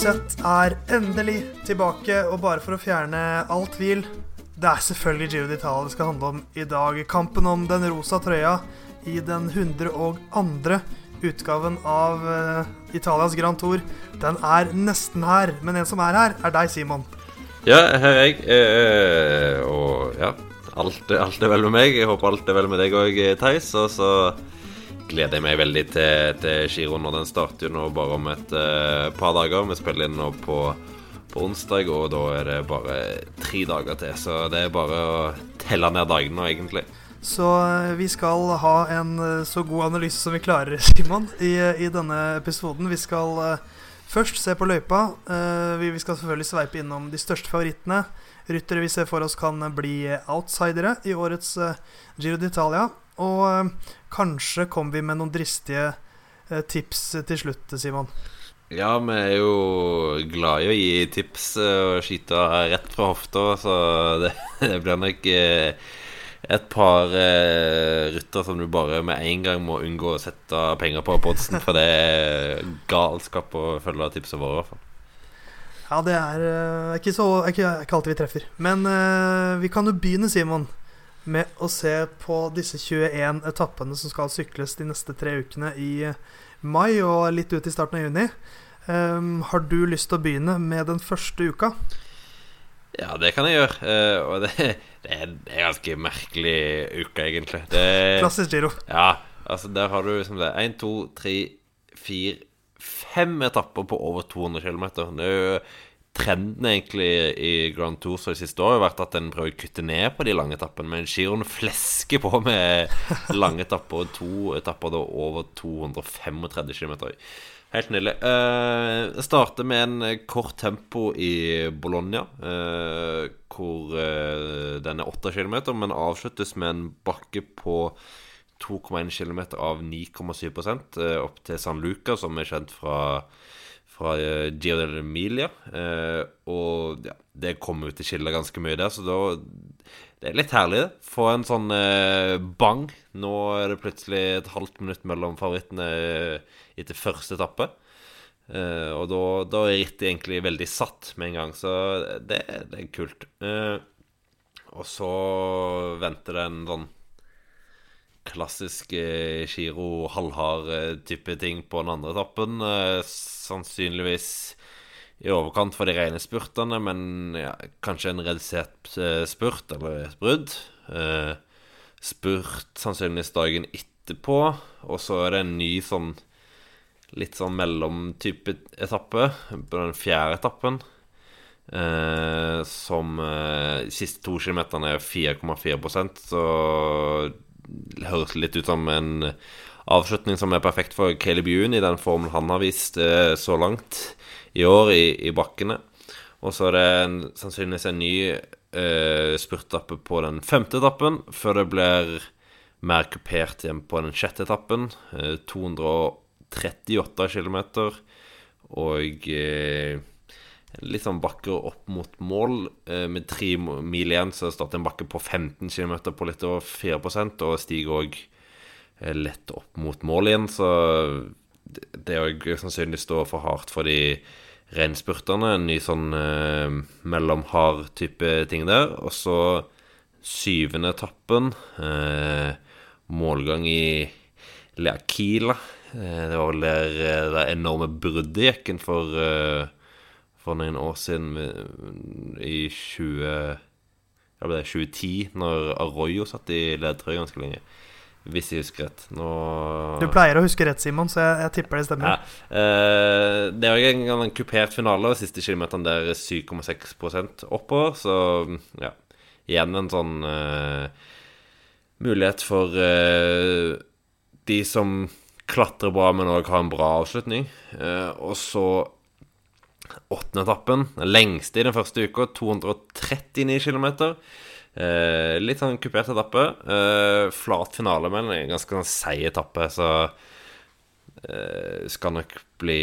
Musett er endelig tilbake, og bare for å fjerne all tvil Det er selvfølgelig Giro d'Italia det skal handle om i dag. Kampen om den rosa trøya i den 102. utgaven av uh, Italias Grand Tour, den er nesten her. Men en som er her, er deg, Simon. Ja, her er jeg. Eh, og ja, alt, alt er vel med meg. Jeg håper alt er vel med deg òg, Theis. Og så gleder jeg meg veldig til, til Giro når den starter jo nå bare om et uh, par dager. Vi spiller inn nå på, på, onsdag, og da er det bare tre dager til. Så det er bare å telle ned dagene egentlig. Så uh, vi skal ha en uh, så god analyse som vi klarer, Simon, i, i denne episoden. Vi skal først se på løypa. Vi, vi, skal selvfølgelig sveipe innom de største favorittene. Ryttere vi ser for oss kan bli outsidere i årets Giro d'Italia. Og uh, kanskje kommer vi med noen dristige uh, tips til slutt, Simon. Ja, vi er jo glad i å gi tips og skyte rett fra hofta, så det, det blir nok et par eh, rytter som du bare med en gang må unngå å sette penger på podsen, for det er galskap å følge tipsene våre, i hvert fall. Ja, det er ikke, så, ikke, ikke alltid vi treffer. Men eh, vi kan jo begynne, Simon, med å se på disse 21 etappene som skal sykles de neste tre ukene i mai og litt ut i starten av juni. Um, har du lyst til å begynne med den første uka? Ja, det kan jeg gjøre. Uh, og det, det, er en ganske merkelig uke, egentlig. Det, Klassisk Giro. Ja, altså der har du liksom det 1, 2, 3, 4, 5 etapper på over 200 km. Det er jo trenden egentlig i Grand Tour så det siste år har vært at en prøver å kutte ned på de lange etappene. Men Giron flesker på med lange etapper, og to etapper da over 235 km. Helt nydelig. Uh, starter med en kort tempo i Bologna, uh, hvor den er 8 km, men avsluttes med en bakke på 2,1 km av 9,7 uh, opp til San Luca, som er kjent fra fra uh, Gio del Emilia. Uh, og ja, det kommer ut til skille ganske mye der, så da Det er litt herlig, det. Få en sånn uh, bang. Nå er det plutselig et halvt minutt mellom favorittene etter første etappe. og da, da er rittet egentlig veldig satt med en gang, så det, det er kult. og så venter det en sånn klassisk Giro halvhard-type ting på den andre etappen. Sannsynligvis i overkant for de rene spurtene, men ja, kanskje en redusert spurt eller et brudd. Spurt sannsynligvis dagen etterpå, og så er det en ny sånn litt sånn mellomtype etappe på den fjerde etappen. Eh, som eh, de siste to kilometerne er 4,4% så høres litt ut som en avslutning som er perfekt for Caleb Yoon i den formen han har vist eh, så langt i år i, i bakkene. Og så er det en, sannsynligvis en ny eh, spurtappe på den femte etappen, før det blir mer kupert igjen på den sjette etappen. Eh, 238 km og eh, litt sånn bakker opp mot mål. Eh, med tre mil igjen så starter en bakke på 15 km på litt over 4% og stiger òg eh, lett opp mot mål igjen. Så det er òg sannsynligvis står for hardt for de reinspurterne. En ny sånn eh, mellomhard type ting der. Og så syvende etappen. Eh, målgang i Leakila. Eh, det var vel der det enorme bruddet gikk for for noen år siden, i 20, ja, det 2010, når Arroyo satt i ledtrøya ganske lenge. Hvis jeg husker rett. Nå Du pleier å huske rett, Simon, så jeg, jeg tipper det stemmer. Ja. Eh, det er jo en, en kupert finale, og siste kilometeren der er 7,6% oppover. Så ja, igjen en sånn eh, mulighet for eh, de som klatrer bra, men òg har en bra avslutning. Eh, og så åttende etappen. Lengste i den første uka, 239 km. Eh, litt sånn kupert etappe. Eh, flat finale, men en ganske sånn seig etappe, så eh, skal nok bli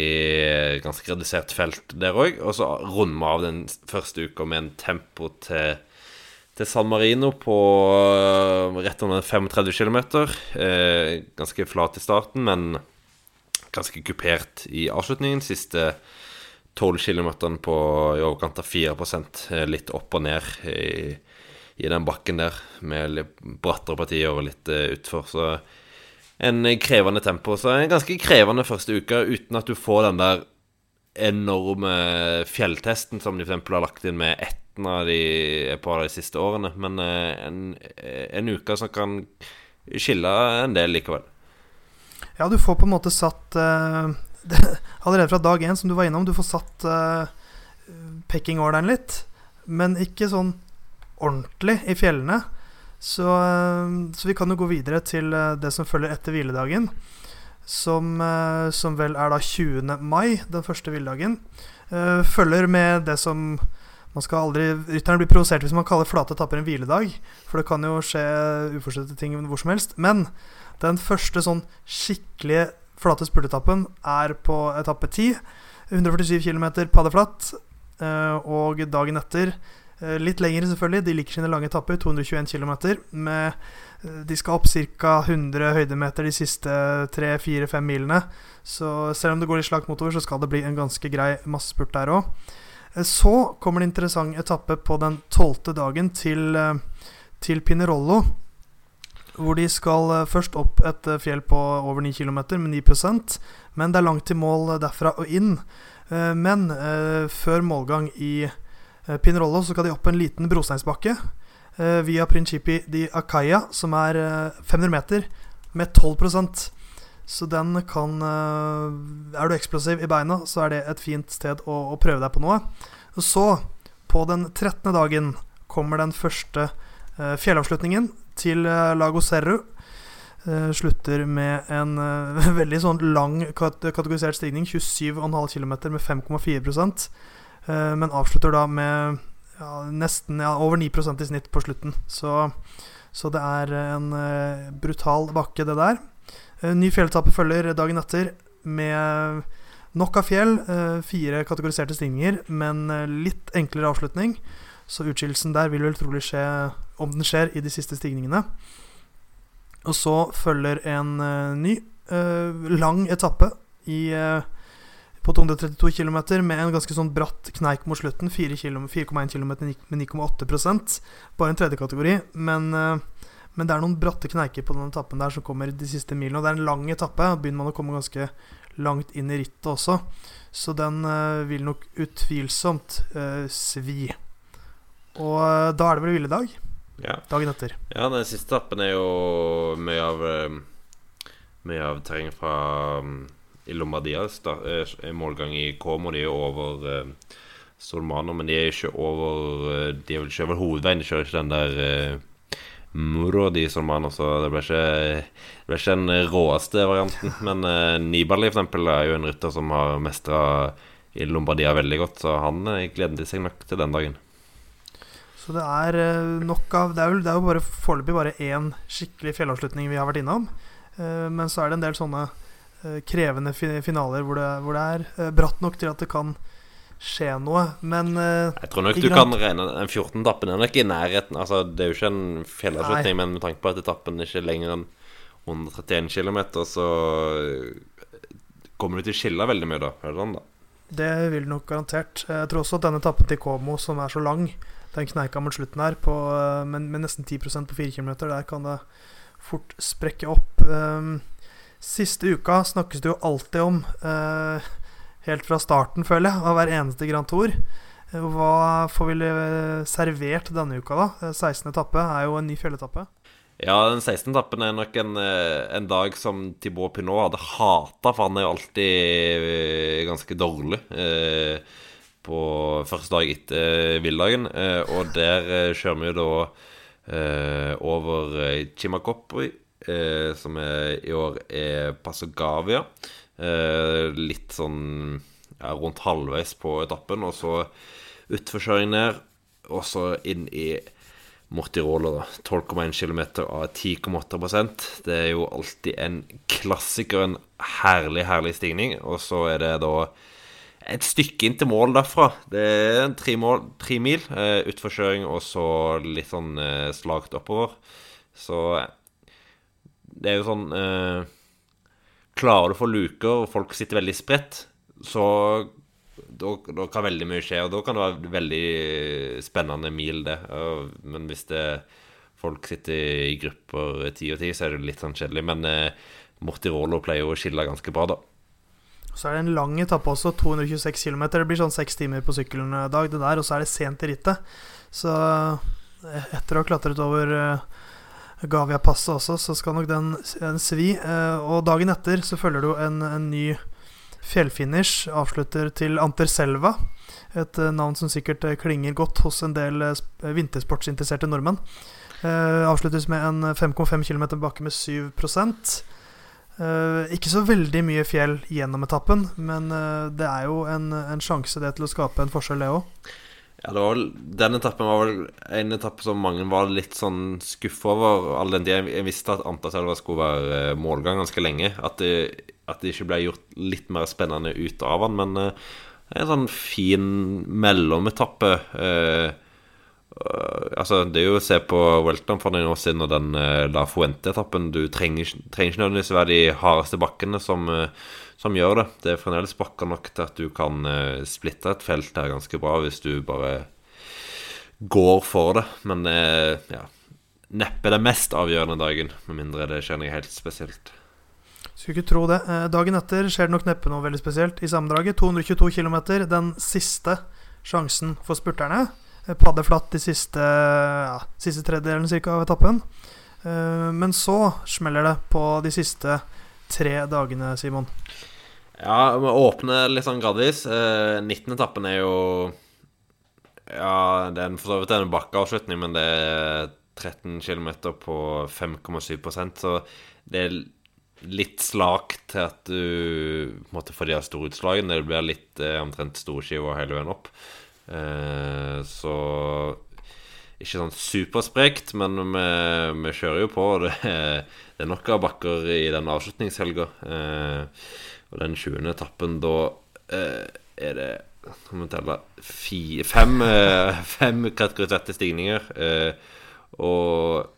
ganske redusert felt der òg. Og så runder vi av den første uka med en tempo til, til San Marino på uh, rett under 35 km. Eh, ganske flat i starten, men ganske kupert i avslutningen. Siste 12 km på i overkant av 4 eh, litt opp og ned i, i den bakken der, med litt brattere partier og litt uh, utfor. Så en krevende tempo. Så en ganske krevende første uke uten at du får den der enorme fjelltesten som de f.eks. har lagt inn med etten av de et par av de siste årene. Men uh, en, en uke som kan skille en del likevel. Ja, du får på en måte satt allerede fra dag én, som du var innom, du får satt uh, pekkingorderen litt. Men ikke sånn ordentlig i fjellene. Så, uh, så, vi kan jo gå videre til uh, det som følger etter hviledagen. Som, som, vel er da 20. mai, den første hviledagen. følger med det som man skal aldri Rytteren blir provosert hvis man kaller flate etapper en hviledag. For det kan jo skje uforutsette ting hvor som helst. Men den første sånn skikkelige flate spurtetappen er på etappe 10. 147 km paddeflatt. Eh, og dagen etter eh, Litt lengre, selvfølgelig. De liker sine lange etapper. 221 km. Med, eh, de skal opp ca. 100 høydemeter de siste 3-4-5 milene. Så selv om det går litt slakt motover, så skal det bli en ganske grei massespurt der òg. Så kommer det en interessant etappe på den tolvte dagen til, til Pinerollo hvor de skal eh, først opp et eh, fjell på over 9 km med 9% men det er langt til mål derfra og inn. Eh, men før målgang i Pinrollo så skal de opp en liten brosteinsbakke via Principi di Acaya, som er 500 meter, med 12% så den kan Er du eksplosiv i beina, så er det et fint sted å, å prøve deg på noe. Så, på den 13. dagen, kommer den første fjellavslutningen til eh, Lago Serru. Uh, slutter med en uh, veldig sånn lang kategorisert stigning, 27,5 km med 5,4 uh, Men avslutter da med ja, nesten ja, over 9% i snitt på slutten. Så, så det er en brutal bakke, det der. ny fjelletappe følger dagen etter med nok av fjell. fire kategoriserte stigninger, men litt enklere avslutning. Så utskillelsen der vil vel trolig skje, om den skjer, i de siste stigningene. Og så følger en uh, ny uh, lang etappe i, uh, på 232 km med en ganske sånn bratt kneik mot slutten. 4,1 km med 9,8% Bare en tredje kategori. Men, men, det er noen bratte kneiker på den etappen der som kommer de siste milene. Og det er en lang etappe. Begynner man å komme ganske langt inn i rittet også. Så den vil nok utvilsomt svi. Og eh, da er det vel hviledag? Ja. Dagen etter. Ja, den siste etappen er jo mye av eh, Mye av terrenget fra um, i Lombardia. Er målgang i Como. De er over uh, Solmano, men de er ikke over De er vel ikke over hovedveien. De kjører ikke den der uh, Muro di Solmano, så det ble ikke, det ble ikke den råeste varianten. Men uh, Nibali, for eksempel, er jo en rytter som har mestra i Lombardia veldig godt, så han gleder seg nok til den dagen. Så det er eh, nok av Det er jo, det er jo bare foreløpig bare én skikkelig fjellavslutning vi har vært innom. Eh, men så er det en del sånne eh, krevende finaler hvor det, hvor det er bratt nok til at det kan skje noe, men Jeg tror nok du kan regne den 14-etappen er nok i nærheten. Altså, det er jo ikke en fjellavslutning, men med tanke på at etappen ikke er lenger enn 131 km, så kommer du til å skille veldig mye da. Det sånn, da? Det vil nok garantert. Jeg tror også at denne etappen til Komo, som er så lang, den kneika mot slutten her, på, eh, med, med, nesten 10% på 4 km, der kan det fort sprekke opp. Um, siste uka snakkes det jo alltid om, uh, helt fra starten, føler jeg, av hver eneste Grand Tour. Hva får vi servert denne uka, da? 16. etappe er jo en ny fjelletappe. Ja, den 16. etappen er nok en, en, dag som Thibaut Pinot hadde hata, for han er jo alltid ganske dårlig. Eh, på første dag etter villdagen. Eh, og der eh, kjører vi jo da eh, over Chimakopri, som i år er Passogavia. litt sånn ja, rundt halvveis på etappen, og så utforkjøring ned, og så inn i Mortirolo, da. 12,1 km av 10,8% Det er jo alltid en klassiker, en herlig, herlig stigning. Og så er det da et stykke inn til mål derfra. Det er tre, mål, tre mil uh, utforkjøring og så litt sånn uh, slakt oppover. Så det er jo sånn uh, Klarer du å få luker, og folk sitter veldig spredt, så da, da kan veldig mye skje, og da kan det være veldig spennende mil, det. Men hvis det folk sitter i grupper ti og ti, så er det litt sånn kjedelig. Men eh, Morti Rollo pleier jo å skille ganske bra, da. Så er det en lang etappe også, 226 km. Det blir sånn seks timer på sykkelen i dag, det der. Og så er det sent i rittet. Så eh, etter å ha klatret over uh, Gavia-passet også, så skal nok den, den svi. Uh, og dagen etter så følger du en, en ny fjellfinish. Avslutter til Anterselva. Et navn som sikkert klinger godt hos en del vintersportsinteresserte nordmenn. avsluttes med en 5,5 km bakke med 7 Uh, ikke så veldig mye fjell gjennom etappen, men uh, det er jo en, en, sjanse det til å skape en forskjell, det òg. Ja, det var, den etappen var vel en etappe som mange var litt sånn skuffa over. All den jeg, jeg visste at Antaselva skulle være uh, målgang ganske lenge. At det, at det, ikke ble gjort litt mer spennende ut av den. Men en sånn fin mellometappe. Uh, altså, det er jo å se på Welton for noen år siden og den uh, La Fuente-etappen. Du trenger, trenger ikke nødvendigvis være de hardeste bakkene som, uh, som, gjør det. Det er fremdeles bakker nok til at du kan splitte et felt her ganske bra hvis du bare går for det. Men ja, neppe det mest avgjørende dagen, med mindre det skjer noe helt spesielt. Skulle ikke tro det. dagen etter skjer det nok neppe noe veldig spesielt i sammendraget. 222 km, den siste sjansen for spurterne paddeflatt de siste, ja, siste tredjedelen cirka, av etappen. Uh, men så smeller det på de siste tre dagene, Simon. Ja, vi åpner litt sånn gradvis. Uh, 19. etappen er jo Ja, det er for så vidt en bakkeavslutning, men det er 13 km på 5,7% så det er litt slakt til at du måtte få de store utslagene. Det blir litt eh, omtrent storskiva hele veien opp. Eh, så ikke sånn supersprekt, men vi, vi, kjører jo på. Det er, det er nok av bakker i den avslutningshelga. Eh, og den 20. etappen, da eh, er det Kan vi telle fem, eh, fem kategori 30-stigninger. Eh, og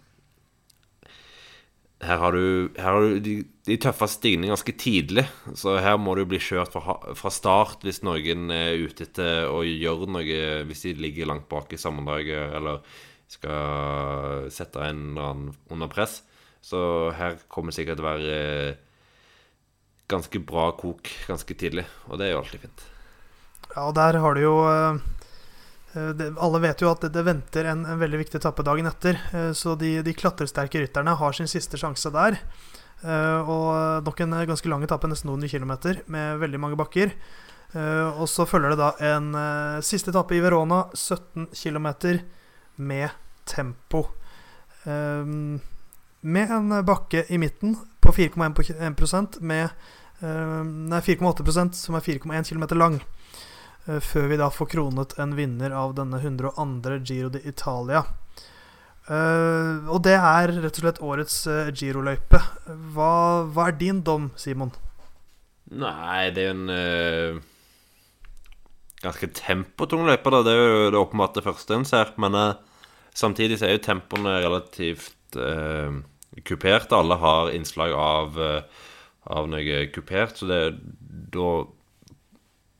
her har du, her har du de, de tøffeste stigningene ganske tidlig. Så her må du bli kjørt fra, fra, start hvis noen er ute etter å gjøre noe Hvis de ligger langt bak i sammendraget eller skal sette en eller annen under press. Så her kommer det sikkert til å være ganske bra kok ganske tidlig. Og det er jo alltid fint. Ja, der har du jo Eh, det, alle vet jo at det, det venter en, en, veldig viktig etappe dagen etter. Eh, så de, de, klatresterke rytterne har sin siste sjanse der. Eh, og nok en ganske lang etappe, nesten 200 km, med veldig mange bakker. Og så følger det da en siste etappe i Verona, 17 km med tempo. Med en bakke i midten på 4,1% med Nei, 4,8% som er 4,1 km lang. Eh, før vi da får kronet en vinner av denne 102. Giro d'Italia. Uh, og det er rett og slett årets uh, Giro-løype. Hva, hva, er din dom, Simon? Nei, det er jo en ganske tempotung løype. Da. Det er jo det åpenbart det første en ser. Men samtidig så er jo tempoene relativt kupert. Alle har innslag av, av noe kupert, så det, da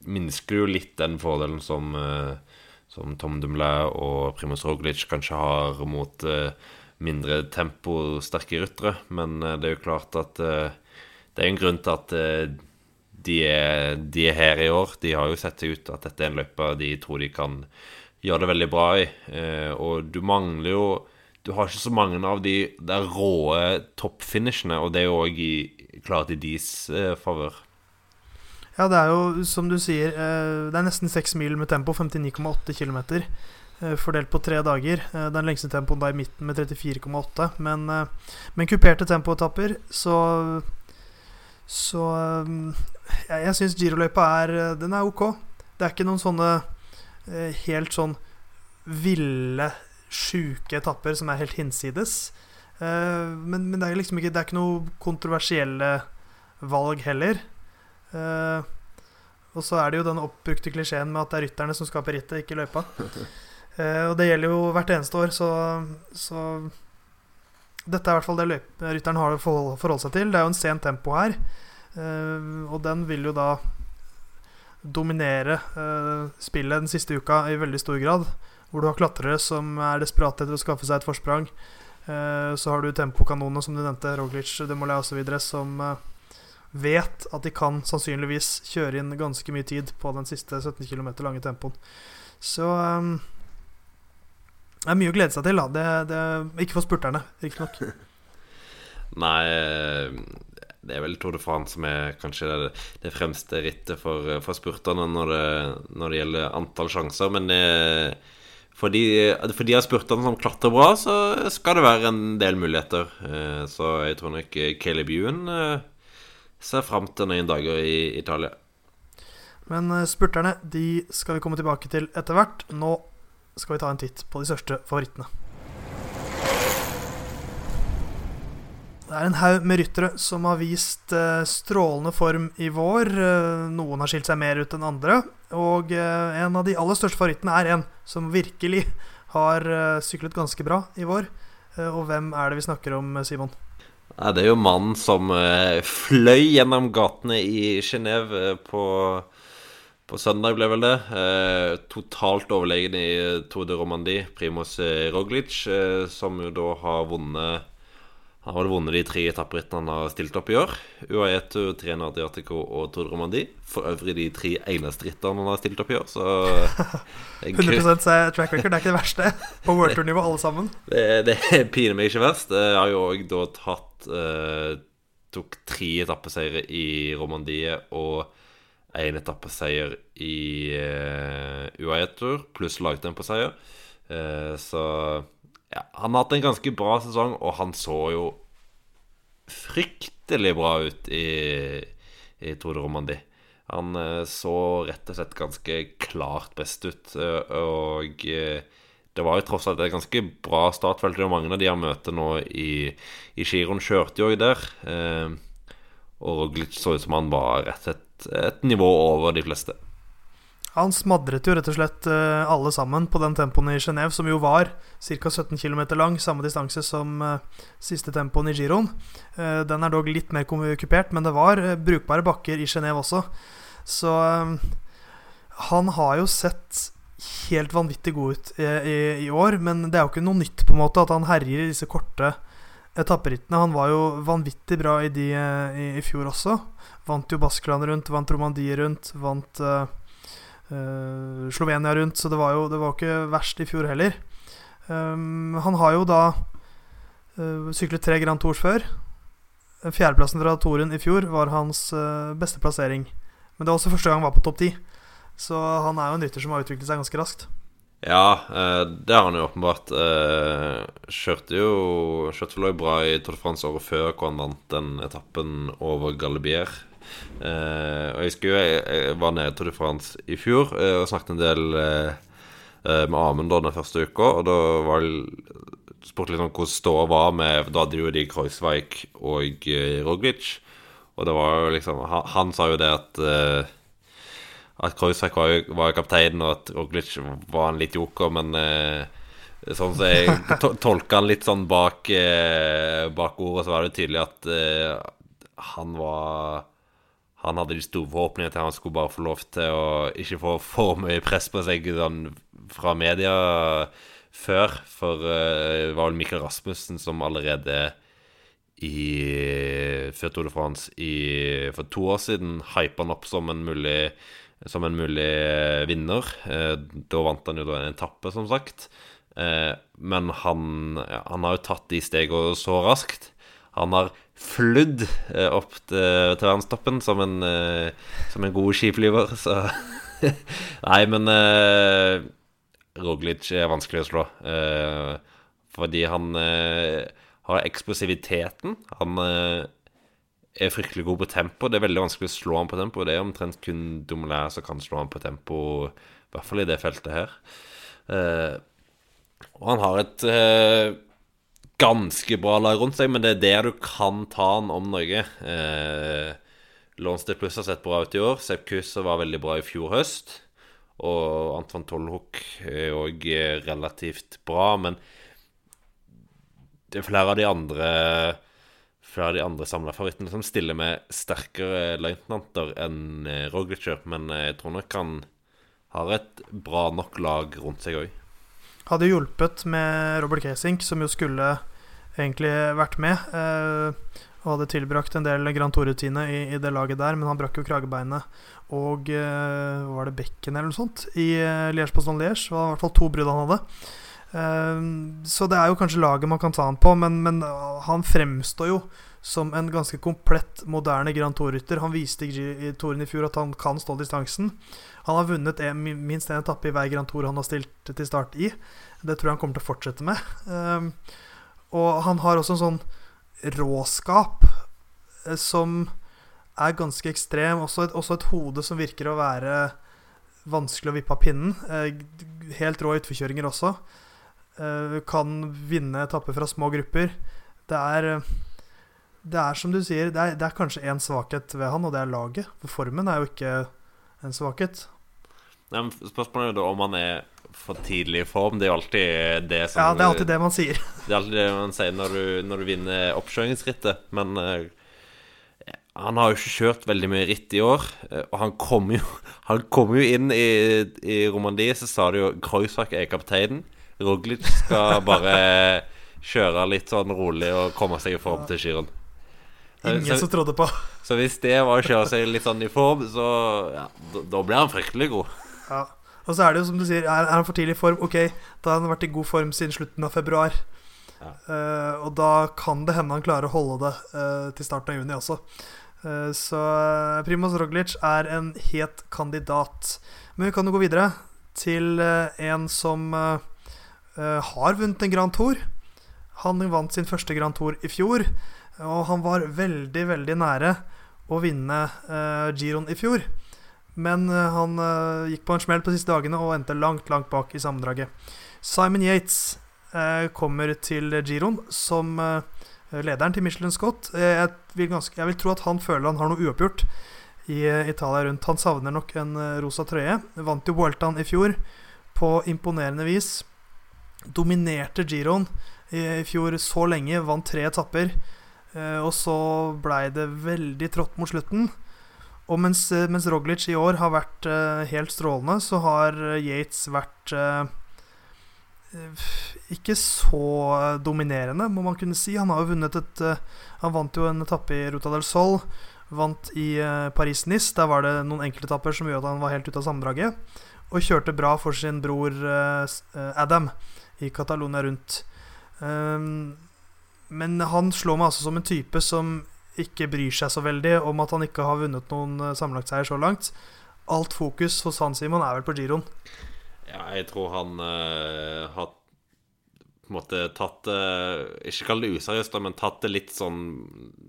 minsker jo litt den fordelen som, eh, som Tom Dumoulin og Primoz Roglic kanskje har mot mindre mindre temposterke ryttere. Men eh, det er jo klart at det er en grunn til at de er, de er, her i år. De har jo sett seg ut at dette er en løype de tror de kan gjøre det veldig bra i. Og du mangler jo Du har ikke så mange av de der råe toppfinishene, og det er jo òg klart i deres favør. Ja, det er jo som du sier, eh, det er nesten 6 mil med tempo, 59,8 km. Eh, fordelt på tre dager. Eh, den lengste tempoen da i midten med 34,8. Men, men kuperte tempoetapper, så Så jeg, jeg syns giroløypa er Den er ok. Det er ikke noen sånne helt sånn ville, sjuke etapper som er helt hinsides. Men, men det er liksom ikke Det er ikke noe kontroversielle valg heller. Uh, og så er det jo den oppbrukte klisjeen med at det er rytterne som skaper rittet, ikke løypa. Uh, og det gjelder jo hvert eneste år, så, så Dette er i hvert fall det rytteren har å forholde seg til. Det er jo en sen tempo her, uh, og den vil jo da dominere spillet den siste uka i veldig stor grad. Hvor du har klatrere som er desperate etter å skaffe seg et forsprang. Så har du tempokanonene, som du nevnte, Roglic, Demolay osv., som vet at de kan sannsynligvis kjøre inn ganske mye tid på den siste 17 km lange tempoen. Så um, det er mye å glede seg til. det, det, Ikke for spurterne, riktignok. Nei, det er vel Tour de France som er kanskje det, det fremste rittet for, for spurterne når det, når det, gjelder antall sjanser. Men det, for, de, for de av spurterne som klatrer bra, så skal det være en del muligheter. Eh, så jeg tror nok Caleb Ewan eh, ser fram til noen dager i Italia. Men eh, spurterne de skal vi komme tilbake til etter hvert. Nå skal vi ta en titt på de største favorittene. Det er en haug med ryttere som har vist uh, strålende form i vår. Uh, noen har skilt seg mer ut enn andre. Og en av de aller største favorittene er en som virkelig har syklet ganske bra i vår. og hvem er det vi snakker om, Simon? Ja, det er jo mannen som fløy gjennom gatene i Genéve på, på søndag, ble vel det. totalt overlegen i Tour de Romandie, Primoz Roglic, som jo da har vunnet han har vunnet de tre etapperittene han har stilt opp i år. UAE Trena Adriatico og Tour de Romandie. For øvrig de tre eneste rittene han har stilt opp i år, så 100 track record, det er ikke det verste på World Tour-nivå, alle sammen. Det, det piner meg ikke verst. Jeg har jo òg da tatt eh, Tok tre etappeseiere i Romandie og én etappeseier i eh, UAE Tour, pluss lagtemposeier. Eh, så ja, han har hatt en ganske bra sesong, og han så jo fryktelig bra ut i, i Tour de Romandie. Han eh, så rett og slett ganske klart best ut. Eh, og eh, det var jo tross alt et ganske bra startfelt. Er mange av de han møter nå i, i Giron, kjørte jo der. Og Roglic så ut som han var rett og slett et nivå over de fleste. Han smadret jo rett og slett uh, alle sammen på den tempoen i Genéve, som jo var ca. 17 km lang, samme distanse som uh, siste tempoen i Giroen. Uh, den er dog litt mer kupert, men det var brukbare bakker i Genéve også. Så han har jo sett helt vanvittig god ut i, i, i, år, men det er jo ikke noe nytt på en måte at han herjer i disse korte etapperittene. Han var jo vanvittig bra i de i, i fjor også. Vant jo Baskeland rundt, vant Romandie rundt, vant uh, Slovenia rundt, så det var jo det var ikke verst i fjor heller. Um, han har jo da uh, syklet tre Grand Tours før. Fjerdeplassen fra Toren i fjor var hans uh, beste plassering. Men det var også første gang han var på topp ti. Så han er jo en rytter som har utviklet seg ganske raskt. Ja, det har han jo åpenbart. Kjørte jo Kjørte vel bra i Tour de France året før, hvor han vant den etappen over Galibier Uh, og jeg husker jo jeg, jeg var nede i Tour de France i fjor uh, og snakket en del uh, med Amund den første uka. Og da var spurte litt om hvordan ståa var med Da hadde jo de Kreuzweig og Roglic. Og det var jo liksom Han, han sa jo det at At Kreuzweig var, var kapteinen, og at Roglic var en litt joker, men Sånn som jeg to tolka han litt sånn bak, bak ordet, så var det tydelig at han var han hadde de store forhåpningene til han skulle bare få lov til å ikke få for mye press på seg sånn, fra media før. For uh, det var vel Mikael Rasmussen som allerede i før Tour de France i, for to år siden hypa han opp som en mulig, som en mulig vinner. Uh, da vant han jo da en etappe, som sagt. Uh, men han, han har jo tatt de stegene så raskt. Han har flydd eh, opp til, til verdenstoppen som, en, eh, som en god skiflyver, så Nei, men uh, Roglic er vanskelig å slå. Uh, fordi han uh, har eksplosiviteten. Han er fryktelig god på tempo. Det er veldig vanskelig å slå han på tempo. Det er omtrent kun Dumoulin som kan slå han på tempo, i hvert fall i det feltet her. og han har et ganske bra lag rundt seg, men det er der du kan ta han om Norge. Eh, Lonsdale Pluss har sett bra ut i år. Sepp Kusse var veldig bra i fjor høst. Og Anton Tollhook er òg relativt bra, men det er flere av de andre flere av de andre samla favorittene som stiller med sterkere løytnanter enn Roglicher, Men jeg tror nok han har et bra nok lag rundt seg òg. Hadde hjulpet med Robert Casink, som jo skulle egentlig vært med. Eh, og hadde tilbrakt en del Grand Tour-rutine i, i, det laget der, men han brakk jo kragebeinet og eh, Var det bekken eller noe sånt? I eh, Liège-Poston-Liège. Det var i hvert fall to brudd han hadde. Eh, så det er jo kanskje laget man kan ta han på, men, men han fremstår jo som en ganske komplett, moderne Grand Tour-rytter. Han viste i, Touren i fjor at han kan stå distansen. Han har vunnet en, minst én etappe i hver Grand Tour han har stilt til start i. Det tror jeg han kommer til å fortsette med. Og han har også en sånn råskap eh, som er ganske ekstrem. Også et, også et, hode som virker å være vanskelig å vippe av pinnen. Eh, helt rå utforkjøringer også. Eh, kan vinne etapper fra små grupper. Det er det er som du sier, det er, det er kanskje én svakhet ved han, og det er laget. For formen er jo ikke en svakhet. Nei, men Spørsmålet er jo da om han er for tidlig i form. Det er jo alltid det som Ja, det er alltid det man sier. Det er alltid det man sier når du, når du vinner oppkjøringsrittet. Men uh, han har jo ikke kjørt veldig mye ritt i år. Uh, og han kom jo, han kom jo inn i, i Romandie, så sa det jo Kreuzak er kapteinen. Roglic skal bare kjøre litt sånn rolig og komme seg i form til Giron. Ingen så, som trodde på. Så hvis det var å kjøre seg litt sånn i form, så ja, da, da blir han fryktelig god. Ja. Og så er det jo som du sier, er, er han for tidlig i form? Ok, da har han vært i god form siden slutten av februar. Uh, og da kan det hende han klarer å holde det uh, til starten av juni også. Uh, så Primoz Roglic er en het kandidat. Men vi kan jo gå videre til en som har vunnet en Grand Tour. Han vant sin første Grand Tour i fjor. Og han var veldig, veldig nære å vinne Giron i fjor. Men han gikk på en smell på de siste dagene og endte langt, langt bak i sammendraget. Simon Yates kommer til Giron som lederen til Michelin Scott. Jeg vil, ganske, jeg vil, tro at han føler han har noe uoppgjort i Italia rundt. Han savner nok en rosa trøye. Vant jo Vueltaen i fjor på imponerende vis. Dominerte Giron i, fjor så lenge, vant tre etapper. og så blei det veldig trått mot slutten. Og mens, eh, mens, Roglic i år har vært helt strålende, så har eh, Yates vært ikke så dominerende, må man kunne si. Han har jo vunnet et uh, Han vant jo en etappe i Ruta del Sol. Vant i Paris-Nice. Der var det noen enkeltetapper som gjorde at han var helt ute av sammendraget. Og kjørte bra for sin bror Adam i Catalonia rundt. Um, men han slår meg altså som en type som ikke bryr seg så veldig om at han ikke har vunnet noen sammenlagtseier så langt. Alt fokus hos han Simon er vel på giroen. Ja, jeg tror han uh, har på en måte tatt det uh, Ikke kall det useriøst, men tatt det litt sånn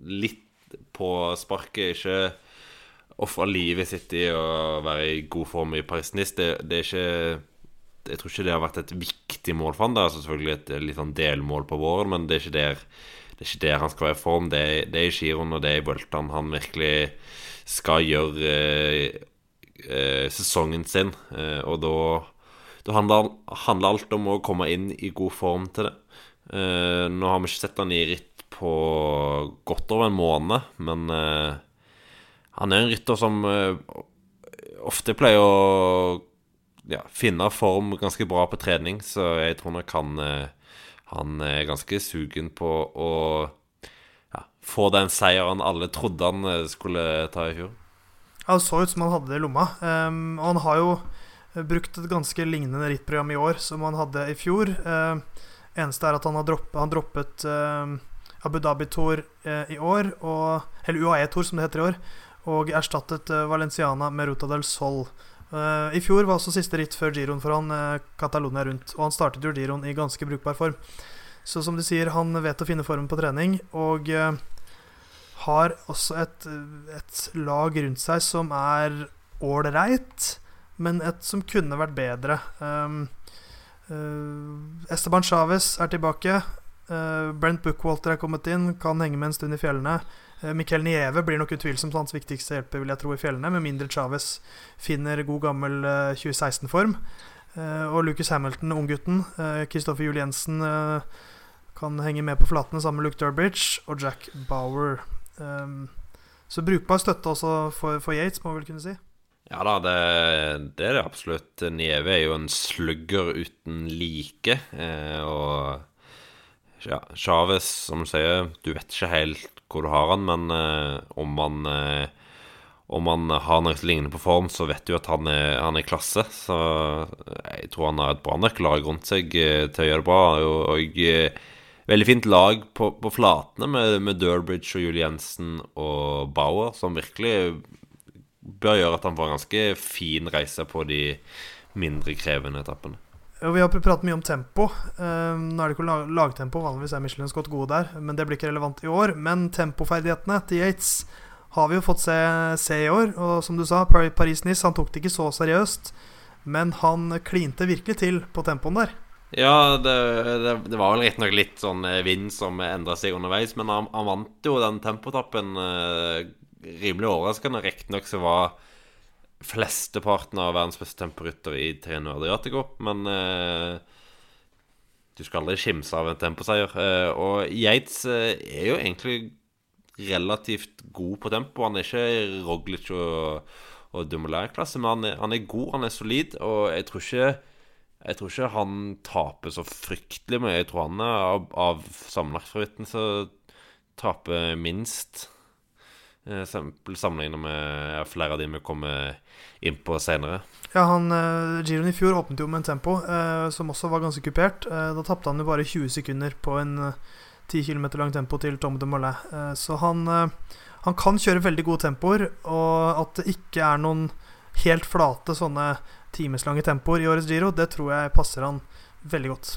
Litt på sparket. Ikke ofra livet sitt i å være i god form i Paris-Nice. Det, det, er ikke Jeg tror ikke det har vært et viktig mål for han. Det er selvfølgelig et litt sånn delmål på våren, men det er ikke der det er ikke der han skal være i form. Det er, det er i giroen og det er i Vueltaen han virkelig skal gjøre eh, eh, sesongen sin. Eh, og da, da handler, handler, alt om å komme inn i god form til det. Uh, nå har vi ikke sett han i ritt på godt over en måned, men uh, han er en rytter som uh, ofte pleier å ja, finne form ganske bra på trening, så jeg tror nok han han er ganske sugen på å ja, få den seieren alle trodde han skulle ta i fjor. Det så ut som han hadde det i lomma. Um, og han har jo brukt et ganske lignende rittprogram i år som han hadde i fjor. Eh, eneste er at han har droppet, han droppet eh, Abu Dhabi-tour eh, i år, og, eller UAE-tour som det heter i år, og erstattet Valenciana med Ruta del Sol. Uh, I fjor var også siste ritt før giroen for han Catalonia rundt. Og han startet jo giroen i ganske brukbar form. Så som de sier, han vet å finne formen på trening. Og har også et, et, lag rundt seg som er ålreit, men et som kunne vært bedre. Um, Esteban Chávez er tilbake. Brent Bookwalter er kommet inn, kan henge med en stund i fjellene. Uh, Miquel Nieve blir nok utvilsomt hans viktigste hjelper, vil jeg tro, i fjellene, med mindre Chávez finner god gammel 2016-form. Eh, og Lucas Hamilton, unggutten, Kristoffer Juel Jensen, kan henge med på flatene sammen med Luke Durbridge og Jack Bower. Um, så brukbar støtte også for, for, Yates, må vi vel kunne si. Ja da, det, det er det absolutt. Nieve er jo en slugger uten like. Eh, og ja, Chávez, som du sier, du vet ikke helt hvor du har han, men eh, om han eh, om han har noe lignende på form, så vet du at han er, han er klasse. Så jeg tror han har et bra nok lag rundt seg eh, til å gjøre det bra. Og, og eh, veldig fint lag på, på flatene med, med Durbridge og Julie og Bauer, som virkelig bør gjøre at han får en ganske fin reise på de mindre krevende etappene. Vi har pratet mye om tempo. Uh, nå er det ikke lagtempo, vanligvis er Michelin Scott gode der, men det blir ikke relevant i år. Men tempoferdighetene til Yates har vi jo fått se, se i år. Og som du sa, Paris-Nice han tok det ikke så seriøst. Men han klinte virkelig til på tempoen der. Ja, det, det, det var vel riktignok litt sånn eh, vind som endra seg underveis, men han, han, vant jo den tempotappen eh, rimelig overraskende. Riktignok så var flesteparten av verdens beste temporytter i Treno Adriatico, men eh, du skal aldri skimse av en temposeier. Eh, og Yates eh, er jo egentlig relativt god på tempo. Han er ikke Roglic og, og Dumoulin-klasse, men han er, han er, god, han er solid. Og jeg tror ikke Jeg tror ikke han taper så fryktelig mye. Jeg tror han er av, av sammenlagtfavorittene så taper minst. Eh, Sammenlignet med flere av de vi kommer inn på senere. Ja, han uh, Giron i fjor åpnet jo med en tempo eh, som også var ganske kupert. Eh, da tapte han jo bare 20 sekunder på en eh, 10 km lang tempo til Tom de Mollet. Eh, så han, eh, han, kan kjøre veldig gode tempoer, og at det ikke er noen helt flate sånne timeslange tempoer i årets Giro, det tror jeg passer han veldig godt.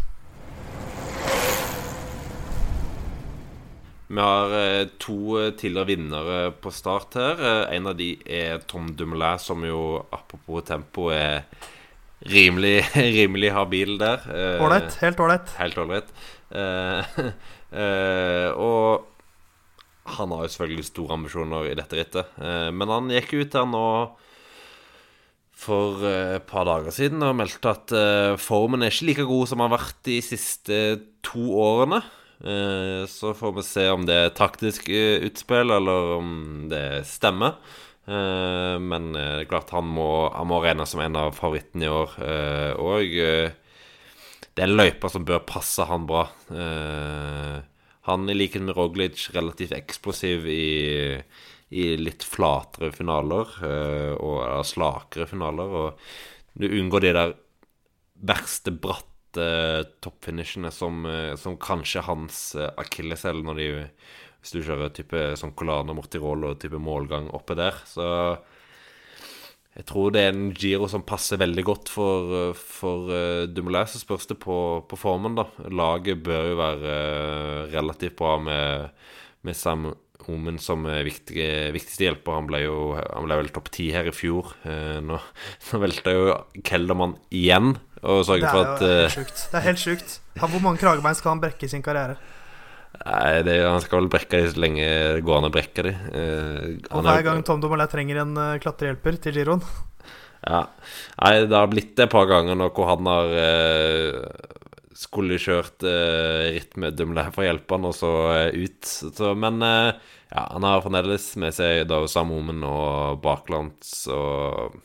Vi har eh, to tidligere vinnere på start her. En av de er Tom Dumoulin, som jo apropos tempo er rimelig, rimelig habil der. Ålreit. Helt ålreit. Helt ålreit. Eh, og han har jo selvfølgelig store ambisjoner i dette rittet. Eh, men han gikk ut her nå for eh, et par dager siden og meldte at eh, formen er ikke like god som han har vært de siste to årene. Eh, så får vi se om det er taktisk eh, utspill, eller om det stemmer. men det er klart han må, han må regnes som en av favorittene i år. og det er en løype som bør passe han bra. Han, i likhet med Roglic, relativt eksplosiv i, i litt flatere finaler, og slakere finaler. Og du unngår de der verste bratte toppfinishene som, uh, som kanskje hans uh, akilleshæl når de Hvis du kjører type sånn Colano og type målgang oppe der. Så jeg tror det er en Giro som passer veldig godt for, for uh, Dumoulin. Så spørs det på, på, formen, da. Laget bør jo være uh, relativt bra med, med Omen som viktig, viktigste hjelper. Han ble jo han ble vel topp ti her i fjor. Uh, nå, nå velta jo Keldermann igjen og sørget for at Det er jo helt sjukt. Det er helt sjukt. Hvor mange kragebein skal han brekke i sin karriere? Nei, det, Han skal vel brekke de så lenge det går an å brekke de. Eh, og hver er, gang Tom Domolet trenger en uh, klatrehjelper til giroen. Ja. Nei, det har blitt det et par ganger nå hvor han har eh, skulle kjørt uh, Dumle for å hjelpe han, og så uh, ut. Så, men uh, ja, han har fremdeles med seg da Sam og Baklands og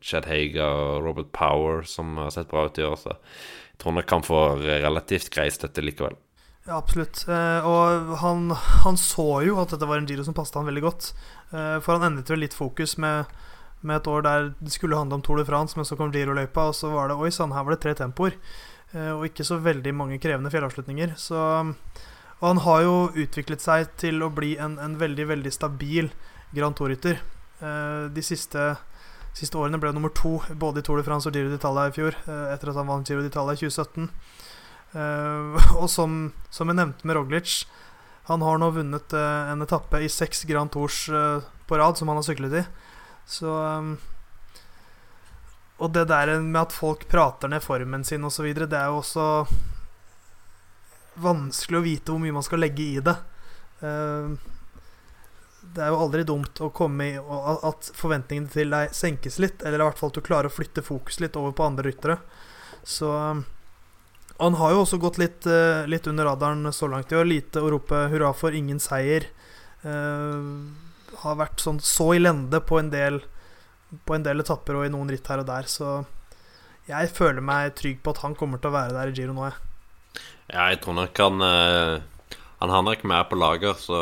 Chad Haga og Robert Power, som har sett bra ut i år. Så jeg tror nok han får relativt grei støtte likevel. Ja, absolutt. Og han, han, så jo at dette var en giro som passet han veldig godt. For han endret vel litt fokus med, med, et år der det skulle handle om Tour de France, men så kom Giro-løypa, og så var det Oi sann, her var det tre tempoer. Eh, og ikke så veldig mange krevende fjellavslutninger. Så, og han har jo utviklet seg til å bli en, en veldig, veldig stabil Grand Tour-rytter. De siste, siste, årene ble nummer to både i Tour de France og Giro d'Italia i fjor, etter at han vant Giro d'Italia i 2017. Uh, og som, som, jeg nevnte med Roglic, han har nå vunnet en etappe i seks Grand Tours på rad som han har syklet i. Så Og det der med at folk prater ned formen sin osv., det er jo også vanskelig å vite hvor mye man skal legge i det. det er jo aldri dumt å komme i at forventningene til deg senkes litt, eller i hvert fall at du klarer å flytte fokus litt over på andre ryttere. Så um, Han har jo også gått litt, eh, litt under radaren så langt i år. Lite å rope hurra for, ingen seier. Har vært sånn så i lende på en del På en del etapper og i noen ritt her og der, så jeg føler meg trygg på at han kommer til å være der i Giro nå, jeg. Ja, jeg tror nok han uh, Han har nok mer på lager, så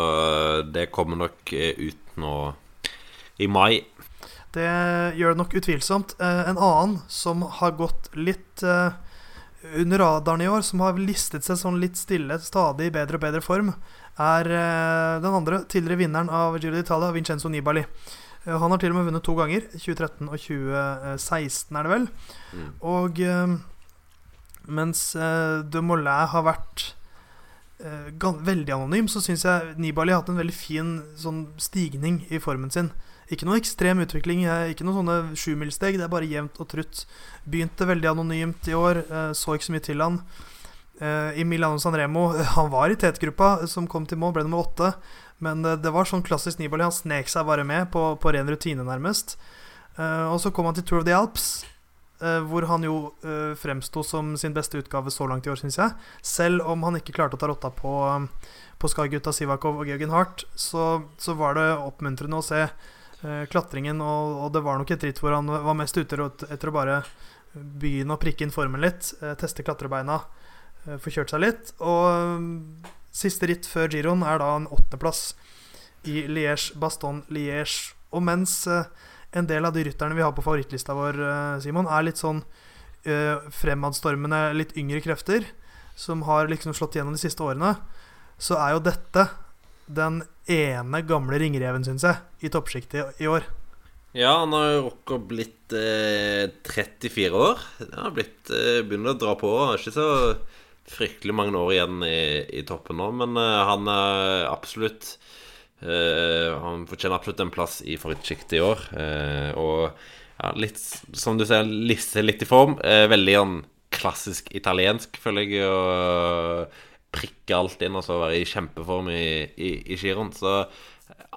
det kommer nok ut nå i mai. Det gjør det nok utvilsomt. En annen som har gått litt under radaren i år, som har listet seg sånn litt stille, stadig i bedre og bedre form, er den andre tidligere vinneren av Giro d'Italia, Vincenzo Nibali. Uh, han har til og med vunnet to ganger. 2013 og 2016, er det vel. Mm. Og uh, mens de Mollet har vært veldig anonym, så syns jeg Nibali har hatt en veldig fin sånn stigning i formen sin. Ikke noe ekstrem utvikling, ikke noen sånne sjumilssteg. Det er bare jevnt og trutt. Begynte veldig anonymt i år, eh, så ikke så mye til han. Eh, I Milano Sanremo, Han var i tetgruppa som kom til mål, ble nummer åtte. Men det var sånn klassisk Nibali. Han snek seg bare med på, på ren rutine, nærmest. Eh, og så kom han til Tour of the Alps, hvor han jo fremsto som sin beste utgave så langt i år, syns jeg. Selv om han ikke klarte å ta rotta på, på Sky-gutta Sivakov og Georgen Hart, så, så var det oppmuntrende å se Eh, klatringen, og, og, det var nok et ritt hvor han var mest ute etter å bare begynne å prikke inn formen litt, eh, teste klatrebeina, eh, få kjørt seg litt. Og siste ritt før giroen er da en åttendeplass i Liège-Baston-Liège. Og mens en del av de rytterne vi har på favorittlista vår, Simon, er litt sånn fremadstormende, litt yngre krefter, som har liksom slått gjennom de siste årene, så er jo dette den ene gamle ringreven, syns jeg, i toppsjiktet i år. Ja, han har jo rukket blitt eh, 34 år. Han har blitt, eh, begynner å dra på. Han er ikke så fryktelig mange år igjen i, i toppen nå, men uh, han er absolutt uh, Han fortjener absolutt en plass i favorittsjiktet i år. Uh, og ja, litt, som du ser, Lisse litt i form. Veldig sånn klassisk italiensk, føler jeg. Og prikke alt inn og så være i kjempeform i, i, i giroen. Så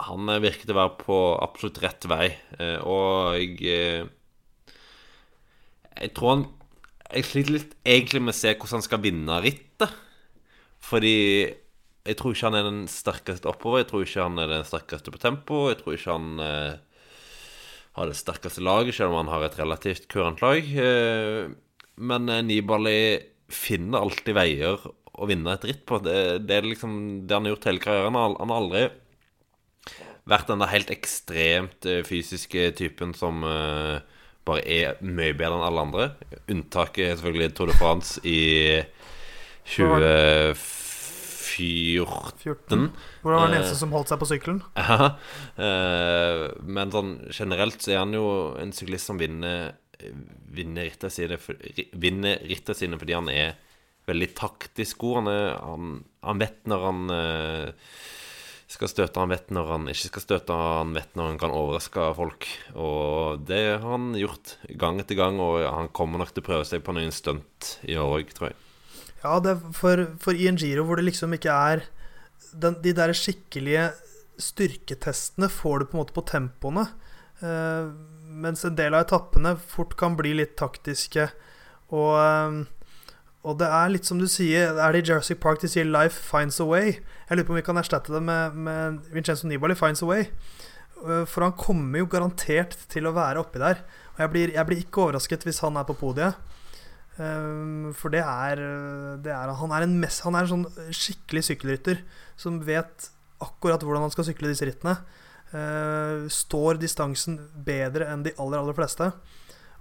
han virker til å være på absolutt rett vei. Og jeg Jeg tror han Jeg sliter litt egentlig med å se hvordan han skal vinne rittet. Fordi jeg tror ikke han er den sterkeste oppover. Jeg tror ikke han er den sterkeste på tempo. Jeg tror ikke han eh, har det sterkeste laget, selv om han har et relativt kurant lag. Eh, men eh, Nibali finner alltid veier å vinne et ritt på. Det, det, er liksom det han har gjort hele karrieren. Han har aldri vært den der helt ekstremt eh, fysiske typen som uh, bare er mye bedre enn alle andre. Unntaket er selvfølgelig Tour de France i 2014. 14. Hvor han var den eneste som holdt seg på sykkelen. Ja, uh, men sånn generelt så er han jo en syklist som vinner Vinner rittet sine, sine fordi han er veldig taktisk god. Han, er, han, han vet når han uh, skal støte, han vet når han ikke skal støte, han vet når han kan overraske folk. Og det har han gjort gang etter gang, og han kommer nok til å prøve seg på noen stunt i år òg, tror jeg. Ja, det er for, for en giro hvor det liksom ikke er den, De der skikkelige styrketestene får du på en måte på tempoene. Eh, mens en del av etappene fort kan bli litt taktiske. Og uh, og det er litt som du sier, er det i Jersey Park de sier 'Life finds a way'? Jeg lurer på om vi kan erstatte det med, med Vincenzo Nibali 'Finds a way'. Øh, for han kommer jo garantert til å være oppi der. Og jeg blir, jeg blir ikke overrasket hvis han er på podiet. Um, for det er, det er, Han er en, mess, han er en sånn skikkelig sykkelrytter som vet akkurat hvordan han skal sykle disse rittene. Uh, står distansen bedre enn de aller, aller fleste.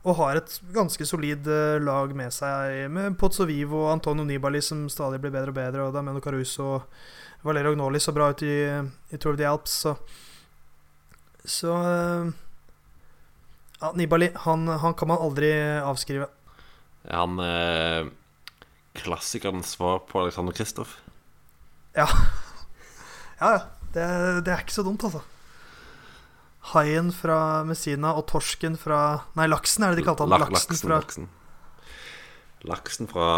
Og har et ganske solid uh, lag med seg, med Pozzovivo og Antonio Nibali, som stadig blir bedre og bedre, og Dameno Caruso og Valerio Gnoli så bra ut i, i Tour of the Alps, så Så uh, ja, Nibali, han, han, kan man aldri avskrive. Han eh, klassikerens svar på Alexander Kristoff? Ja. ja, ja. Det, det er ikke så dumt, altså haien fra Messina og torsken fra Nei, laksen er det de kalte han. Laksen, laksen, fra laksen. Laksen fra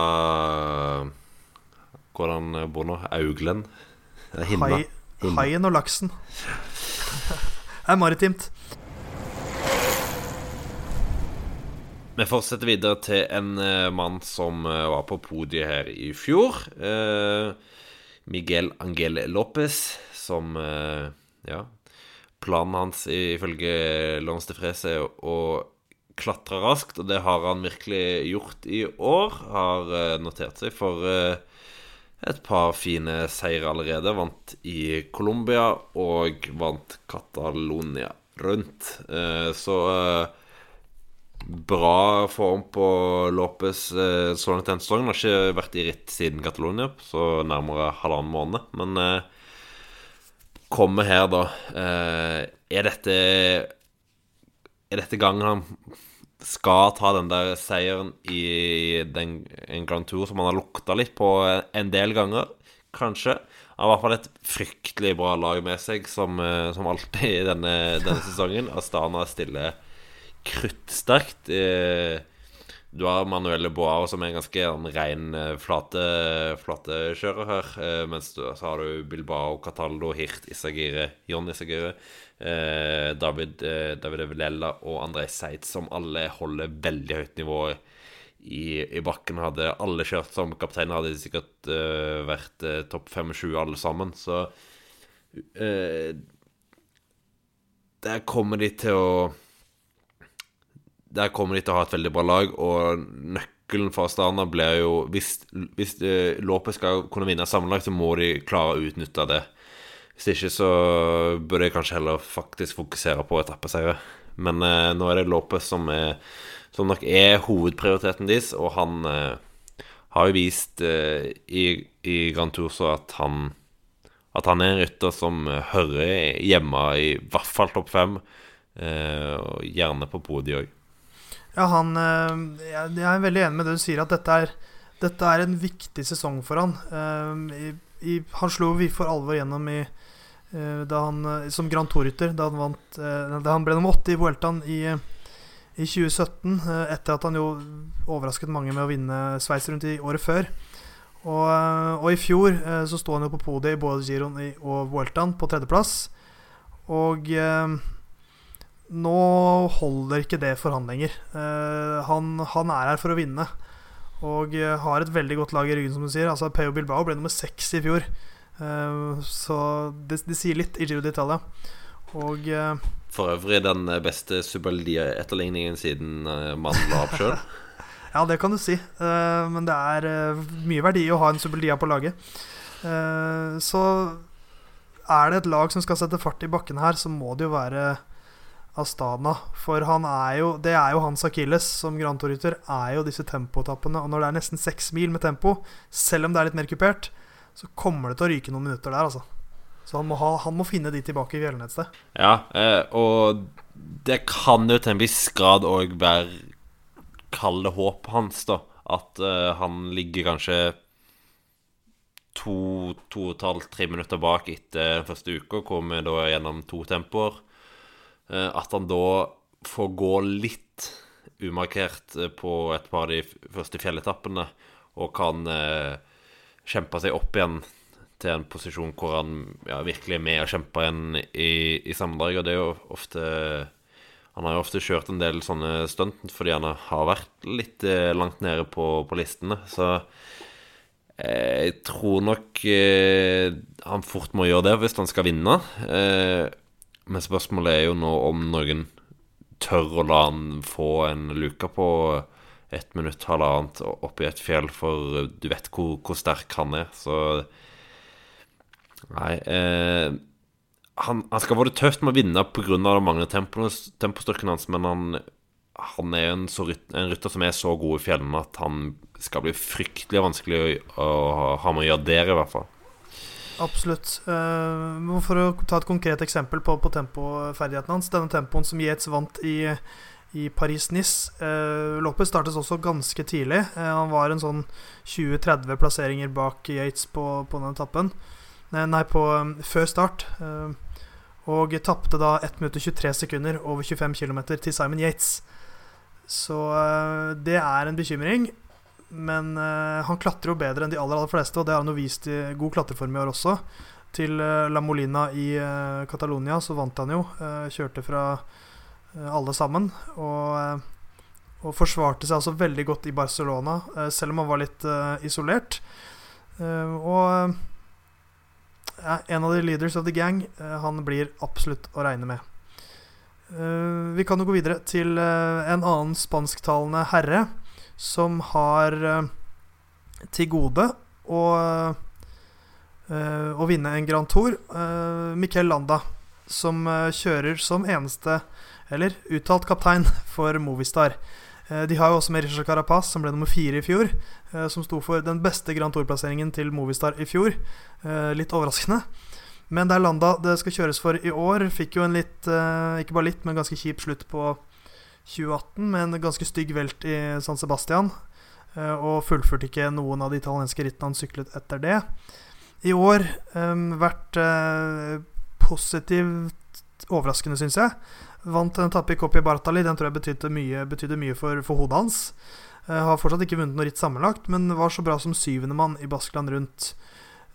Hvordan bor nå? Auglen? Hai, haien og laksen. det er maritimt. vi fortsetter videre til en uh, mann som uh, var på podiet her i fjor. Uh, Miguel Angel Lopez, som Ja. Planen hans ifølge Lons de Frese er å klatre raskt, og det har han virkelig gjort i år. Har notert seg for et par fine seire allerede. Vant i Colombia og vant Catalonia rundt. Så bra form på Lopez eh, så langt denne sesongen. Har ikke vært i ritt siden Catalonia, så nærmere halvannen måned. Men eh, kommer her, da. Eh, er dette Er dette gangen han skal ta den der seieren i den, en Grand Tour som han har lukta litt på en del ganger, kanskje? Han har i hvert fall et fryktelig bra lag med seg, som, eh, som alltid denne, denne sesongen. Astana stiller kruttsterkt. Du har Manuelle Boao, som er en ganske ren eh, flate, her. Eh, mens du, så har du Bilbao, Cataldo, Hirt, Isagire, John Isagire, eh, David, David Evelella og André Seitz, som alle holder veldig høyt nivå i, i bakken. Hadde alle kjørt som kaptein, hadde de sikkert eh, vært eh, topp 25 alle sammen. Så uh, Der kommer de til å der kommer de til å ha et veldig bra lag, og nøkkelen for Astana blir jo Hvis, hvis uh, Lopez skal kunne vinne sammenlagt, så må de klare å utnytte det. Hvis ikke så bør de kanskje heller faktisk fokusere på etappeseiere. Men eh, nå er det Lopez som, er, som nok er hovedprioriteten deres, og han eh, har jo vist i, i Grand Tour så at han at han er en rytter som hører hjemme i hvert fall topp fem, og gjerne på podiet òg. Ja, han eh, Jeg er veldig enig med det du sier, at dette er, dette er en viktig sesong for han. Eh, I, i, han slo vi for alvor gjennom i, eh, han, som Grand Tour-rytter da, da, han ble nummer åtte i Vueltaen i, i 2017. Etter at han jo overrasket mange med å vinne Sveits rundt i året før. Og, og, i fjor så sto han jo på podiet i både Giron og Vueltaen på tredjeplass. Og nå holder ikke det for han lenger. Uh, han, han, er her for å vinne. Og uh, har et veldig godt lag i ryggen, som du sier. Altså Peo Bilbao ble nummer seks i fjor. Uh, så det, det, sier litt i Giro d'Italia. Og For øvrig den beste Subaldia-etterligningen siden mannen la opp sjøl. ja, det kan du si. men det er mye verdi å ha en Subaldia på laget. så er det et lag som skal sette fart i bakken her, så må det jo være Astana. For han er jo, det er jo hans akilles som Grand Tour-rytter, er jo disse tempoetappene. Og når det er nesten seks mil med tempo, selv om det er litt mer kupert, så kommer det til å ryke noen minutter der, altså. Så han må, ha, han må finne de tilbake i fjellene et sted. Ja, eh, og det kan jo til en viss grad òg være Kall det håpet hans, da. At eh, han ligger kanskje to, to og et halvt, tre minutter bak etter den første uka, hvor vi da gjennom to tempoer. Eh, at han da får gå litt umarkert eh, på et par av de første fjelletappene og kan eh, kjempe seg opp igjen til en posisjon hvor han ja, virkelig er med og kjemper igjen i, i sammendrag. Og det er jo ofte Han har jo ofte kjørt en del sånne stunt fordi han har vært litt langt nede på, på listene. Så jeg tror nok eh, han fort må gjøre det hvis han skal vinne. Eh, men spørsmålet er jo nå om noen tør å la han få en luke på ett minutt, halvannet oppi et fjell, for du vet hvor, hvor sterk han er. Så Nei. Eh, han, han, skal få det tøft med å vinne pga. det manglende tempostyrken hans, men han, han er en, så, en, rytter som er så god i fjellene at han skal bli fryktelig vanskelig å, å ha med å gjøre der, i hvert fall. Absolutt. Uh, for å ta et konkret eksempel på, på tempoferdigheten hans. Denne tempoen som Yates vant i, i Paris-Nice. Uh, startes startet også ganske tidlig. Uh, han var en sånn 20-30 plasseringer bak Yates på, på den etappen. Nei, på, før start. Og tapte da 1 minutt og 23 sekunder over 25 km til Simon Yates. Så det er en bekymring. Men uh, han klatrer jo bedre enn de aller, aller fleste, og det har han jo vist i god klatreform i år også. Til uh, La Molina i uh, Catalonia så vant han jo. kjørte fra alle sammen. Og og forsvarte seg altså veldig godt i Barcelona, selv om han var litt isolert. Og en av de leaders of the gang. han blir absolutt å regne med. Vi kan jo gå videre til en annen spansktalende herre som har eh, til gode å, eh, å vinne en Grand Tour. Uh, Miquel Landa, som eh, kjører som eneste, eller uttalt kaptein, for Movistar. Eh, de har jo også med Richard Carapaz, som ble nummer fire i fjor. eh, som sto for den beste Grand Tour-plasseringen til Movistar i fjor. Eh, litt overraskende. Men det er Landa det skal kjøres for i år. Fikk jo en litt, eh, ikke bare litt, men ganske kjip slutt på 2018 med en ganske stygg velt i San Sebastian. eh, og fullførte ikke noen av de italienske rittene han syklet etter det. I år um, vært uh, positivt overraskende, syns jeg. Vant en etappe i Coppi Bartali. Den tror jeg betydde mye, betydde mye for, for hodet hans. Uh, har fortsatt ikke vunnet noe ritt sammenlagt, men var så bra som syvende mann i Baskeland rundt.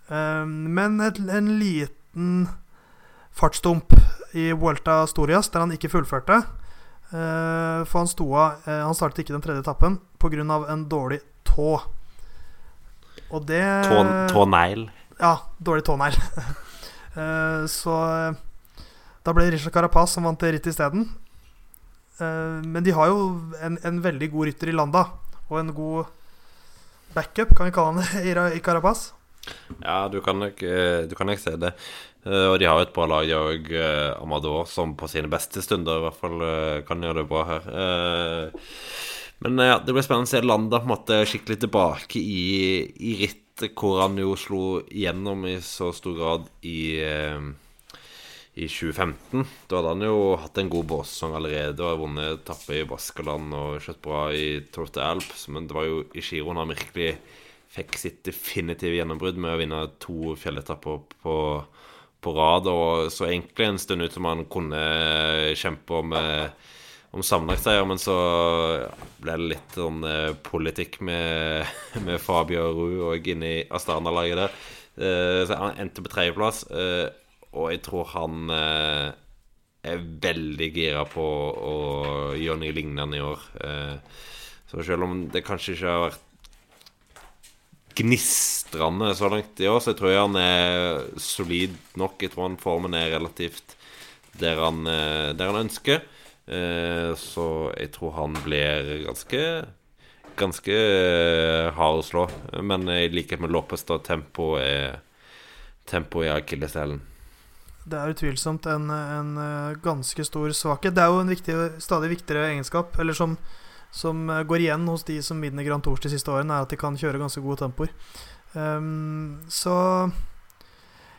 Eh, men et, en liten fartsdump i Vuelta Storias, der han ikke fullførte. Eh, for han sto av eh, Han startet ikke den tredje etappen pga. en dårlig tå. Og det Tå- Tånegl. Ja, dårlig tånegl. Eh, så da ble det Richard Carapaz som vant rittet isteden. Uh, men de har jo en, en veldig god rytter i Landa, og en god backup, kan vi kalle han det, i, Ra- Carapaz. Ja, du kan nok, du kan nok se det. Eh, Og de har jo et bra lag, de òg. Amador, som på sine beste stunder i hvert fall eh, kan gjøre det bra her. Eh, Men eh, ja, det blir spennende å se Landa på en måte skikkelig tilbake i, i rittet, hvor han jo slo igjennom i så stor grad i eh, i 2015. Da hadde han jo hatt en god båssesong allerede og har vunnet etappe i Baskeland og kjørt bra i Tour de Alps, men det var jo i giroen han virkelig fikk sitt definitive gjennombrudd med å vinne to fjelletapper på, på rad, og så egentlig en stund ut som han kunne kjempe om, eh, om sammenlagtseier, men så ble det litt sånn eh, politikk med, med Fabio Ru og inne i Astana-laget der. Eh, så han endte på tredjeplass, og jeg tror han er veldig gira på å gjøre noe lignende i år. Så selv om det kanskje ikke har vært gnistrende så langt i år, så jeg tror han er solid nok. Jeg tror han formen er relativt der han, eh, der han ønsker. Eh, Så jeg tror han blir ganske Ganske eh, hard å slå. Men i likhet med Lopez, tempo er Tempo i akilleshælen. Det er utvilsomt en, en ganske stor svakhet. Det er jo en viktig, stadig viktigere egenskap, eller som, som går igjen hos de som vinner Grand Tours de siste årene, er at de kan kjøre ganske gode tempoer. Ehm, så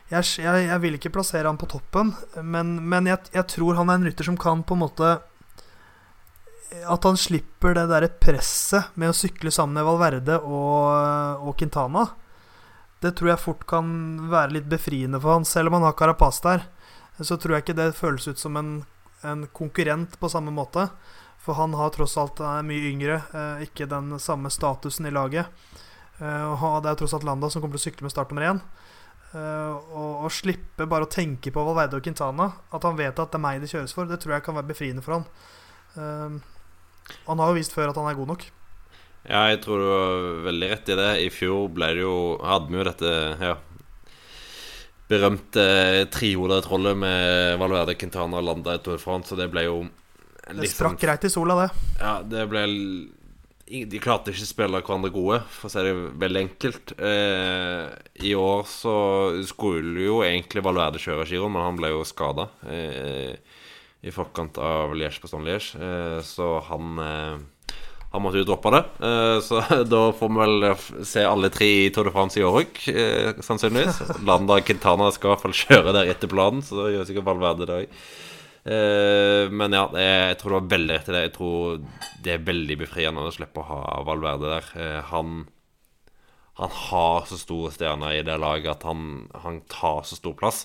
jeg, jeg, jeg vil ikke plassere han på toppen, men, men jeg, jeg tror han er en rytter som kan på en måte At han slipper det derre presset med å sykle sammen med Valverde og, og Quintana. Det tror jeg fort kan være litt befriende for han. Selv om han har Carapaz der, så tror jeg ikke det føles ut som en, en konkurrent på samme måte. For han har tross alt er mye yngre, eh, ikke den samme statusen i laget. Eh, og det er tross alt Landa som kommer til å sykle med start nummer én. Eh, og å slippe bare å tenke på Valverde og Quintana, at han vet at det er meg det kjøres for, det tror jeg kan være befriende for han. Eh, han har jo vist før at han er god nok. Ja, jeg tror du har veldig rett i det. I fjor ble det jo Hadde vi jo dette ja, berømte trioletrollet med Valverde, Quintana og Landa i Tour de France, så det ble jo liksom, Det sprakk greit i sola, det. Ja, det ble De klarte ikke å spille hverandre gode, for å si det veldig enkelt. Eh, I år så skulle jo egentlig Valverde kjøre giroen, men han ble jo skada eh, i forkant av Liège-Bastogne-Liège, eh, så han eh, han måtte jo droppe det. Eh, så da får vi vel se alle tre i Tour de France i år òg, eh, sannsynligvis. Landa Quintana skal i hvert fall kjøre der etter planen, så da gjør sikkert Valverde det òg. Eh, men ja, jeg tror du har veldig rett i det. Jeg tror det er veldig befriende å slippe å ha Valverde der. Eh, han Han har så store stjerner i det laget at han, han tar så stor plass.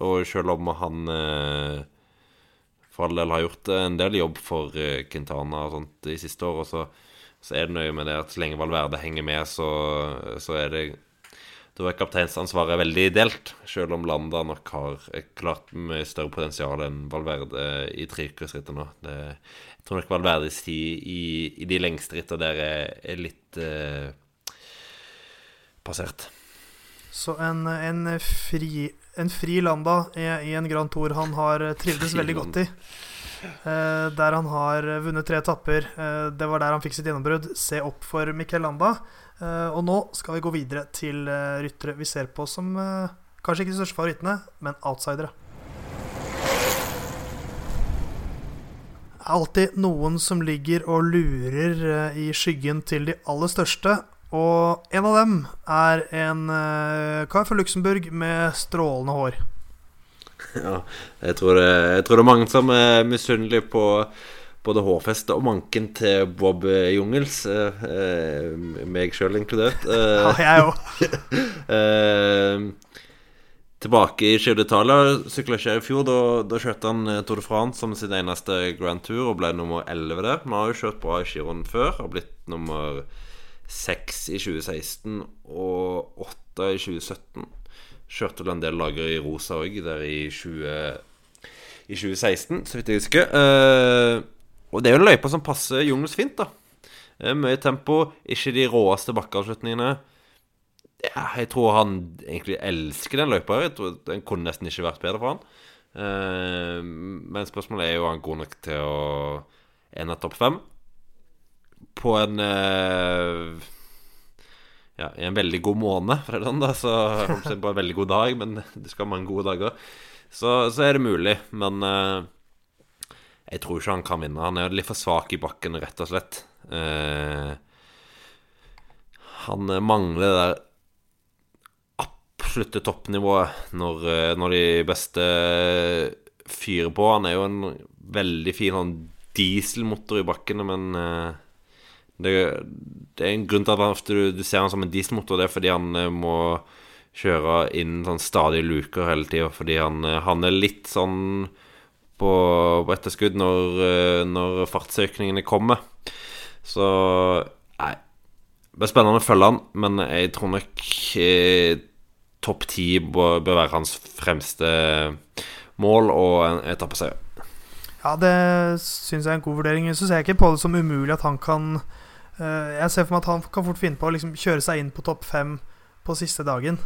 Og selv om han eh, for all del har gjort en del jobb for Quintana og sånt de siste årene, så, så er det nøye med det at så lenge Valverde henger med, så, så er det da er kapteinsansvaret veldig delt. Selv om Landa nok har klart mye større potensial enn Valverde i trykkersrittet nå. Det, jeg tror nok Valverdes tid i, i, de lengste rittene der er, er litt eh, passert. Så en, en, fri, en fri Landa i, i, en Grand Tour han har trivdes veldig godt i. Eh, der han har vunnet tre etapper. Eh, det var der han fikk sitt gjennombrudd. Se opp for Miquel Landa. Eh, og nå skal vi gå videre til eh, ryttere vi ser på som eh, kanskje ikke de største favorittene, men outsidere. Det er alltid noen som ligger og lurer i skyggen til de aller største. Og en av dem er en kar fra Luxembourg med strålende hår. Ja, jeg tror, det, jeg tror det er mange som er misunnelige på både hårfestet og manken til Bob Jungels. Eh, eh meg sjøl inkludert. Eh, ja, jeg òg. eh, tilbake i Giro d'Italia sykla ikke i fjor. Da, da kjørte han eh, Tour de France som sin eneste Grand Tour og ble nummer 11 der. Han har jo kjørt bra i giroen før. Har blitt nummer 6 i 2016 og 8 i 2017. Kjørte vel en del lager i rosa òg der i, 20, i 2016, så vidt jeg husker. Eh, og det er jo en løype som passer Jungels fint, da. Mye tempo, ikke de råeste bakkeavslutningene. Ja, jeg tror han egentlig elsker den løypa. Jeg tror Den kunne nesten ikke vært bedre for han. Eh, men spørsmålet er jo om han god nok til å ende topp fem. På en eh, Ja, i en veldig god måned, for det er da. Så på en veldig god dag, men det skal mange gode dager. Så, så er det mulig. Men eh, jeg tror ikke han kan vinne. Han er litt for svak i bakken, rett og slett. Eh, han mangler det der absolutte toppnivået når, eh, når, de beste fyrer på. Han er jo en veldig fin sånn dieselmotor i bakkene, men eh, det, det, er en grunn til at du, du ser han som en dieselmotor. Det er fordi han eh, må kjøre inn sånn stadige luker hele tida. Fordi han, eh, han er litt sånn på, på etterskudd når, eh, når fartsøkningene kommer. Så nei Det blir spennende å følge han, men jeg tror nok eh, topp ti bør, være hans fremste mål og en etappeseier. Ja, det syns jeg er en god vurdering. Så ser jeg ikke på det som umulig at han kan uh, Jeg ser for meg at han kan fort finne på å liksom kjøre seg inn på topp fem på siste dagen.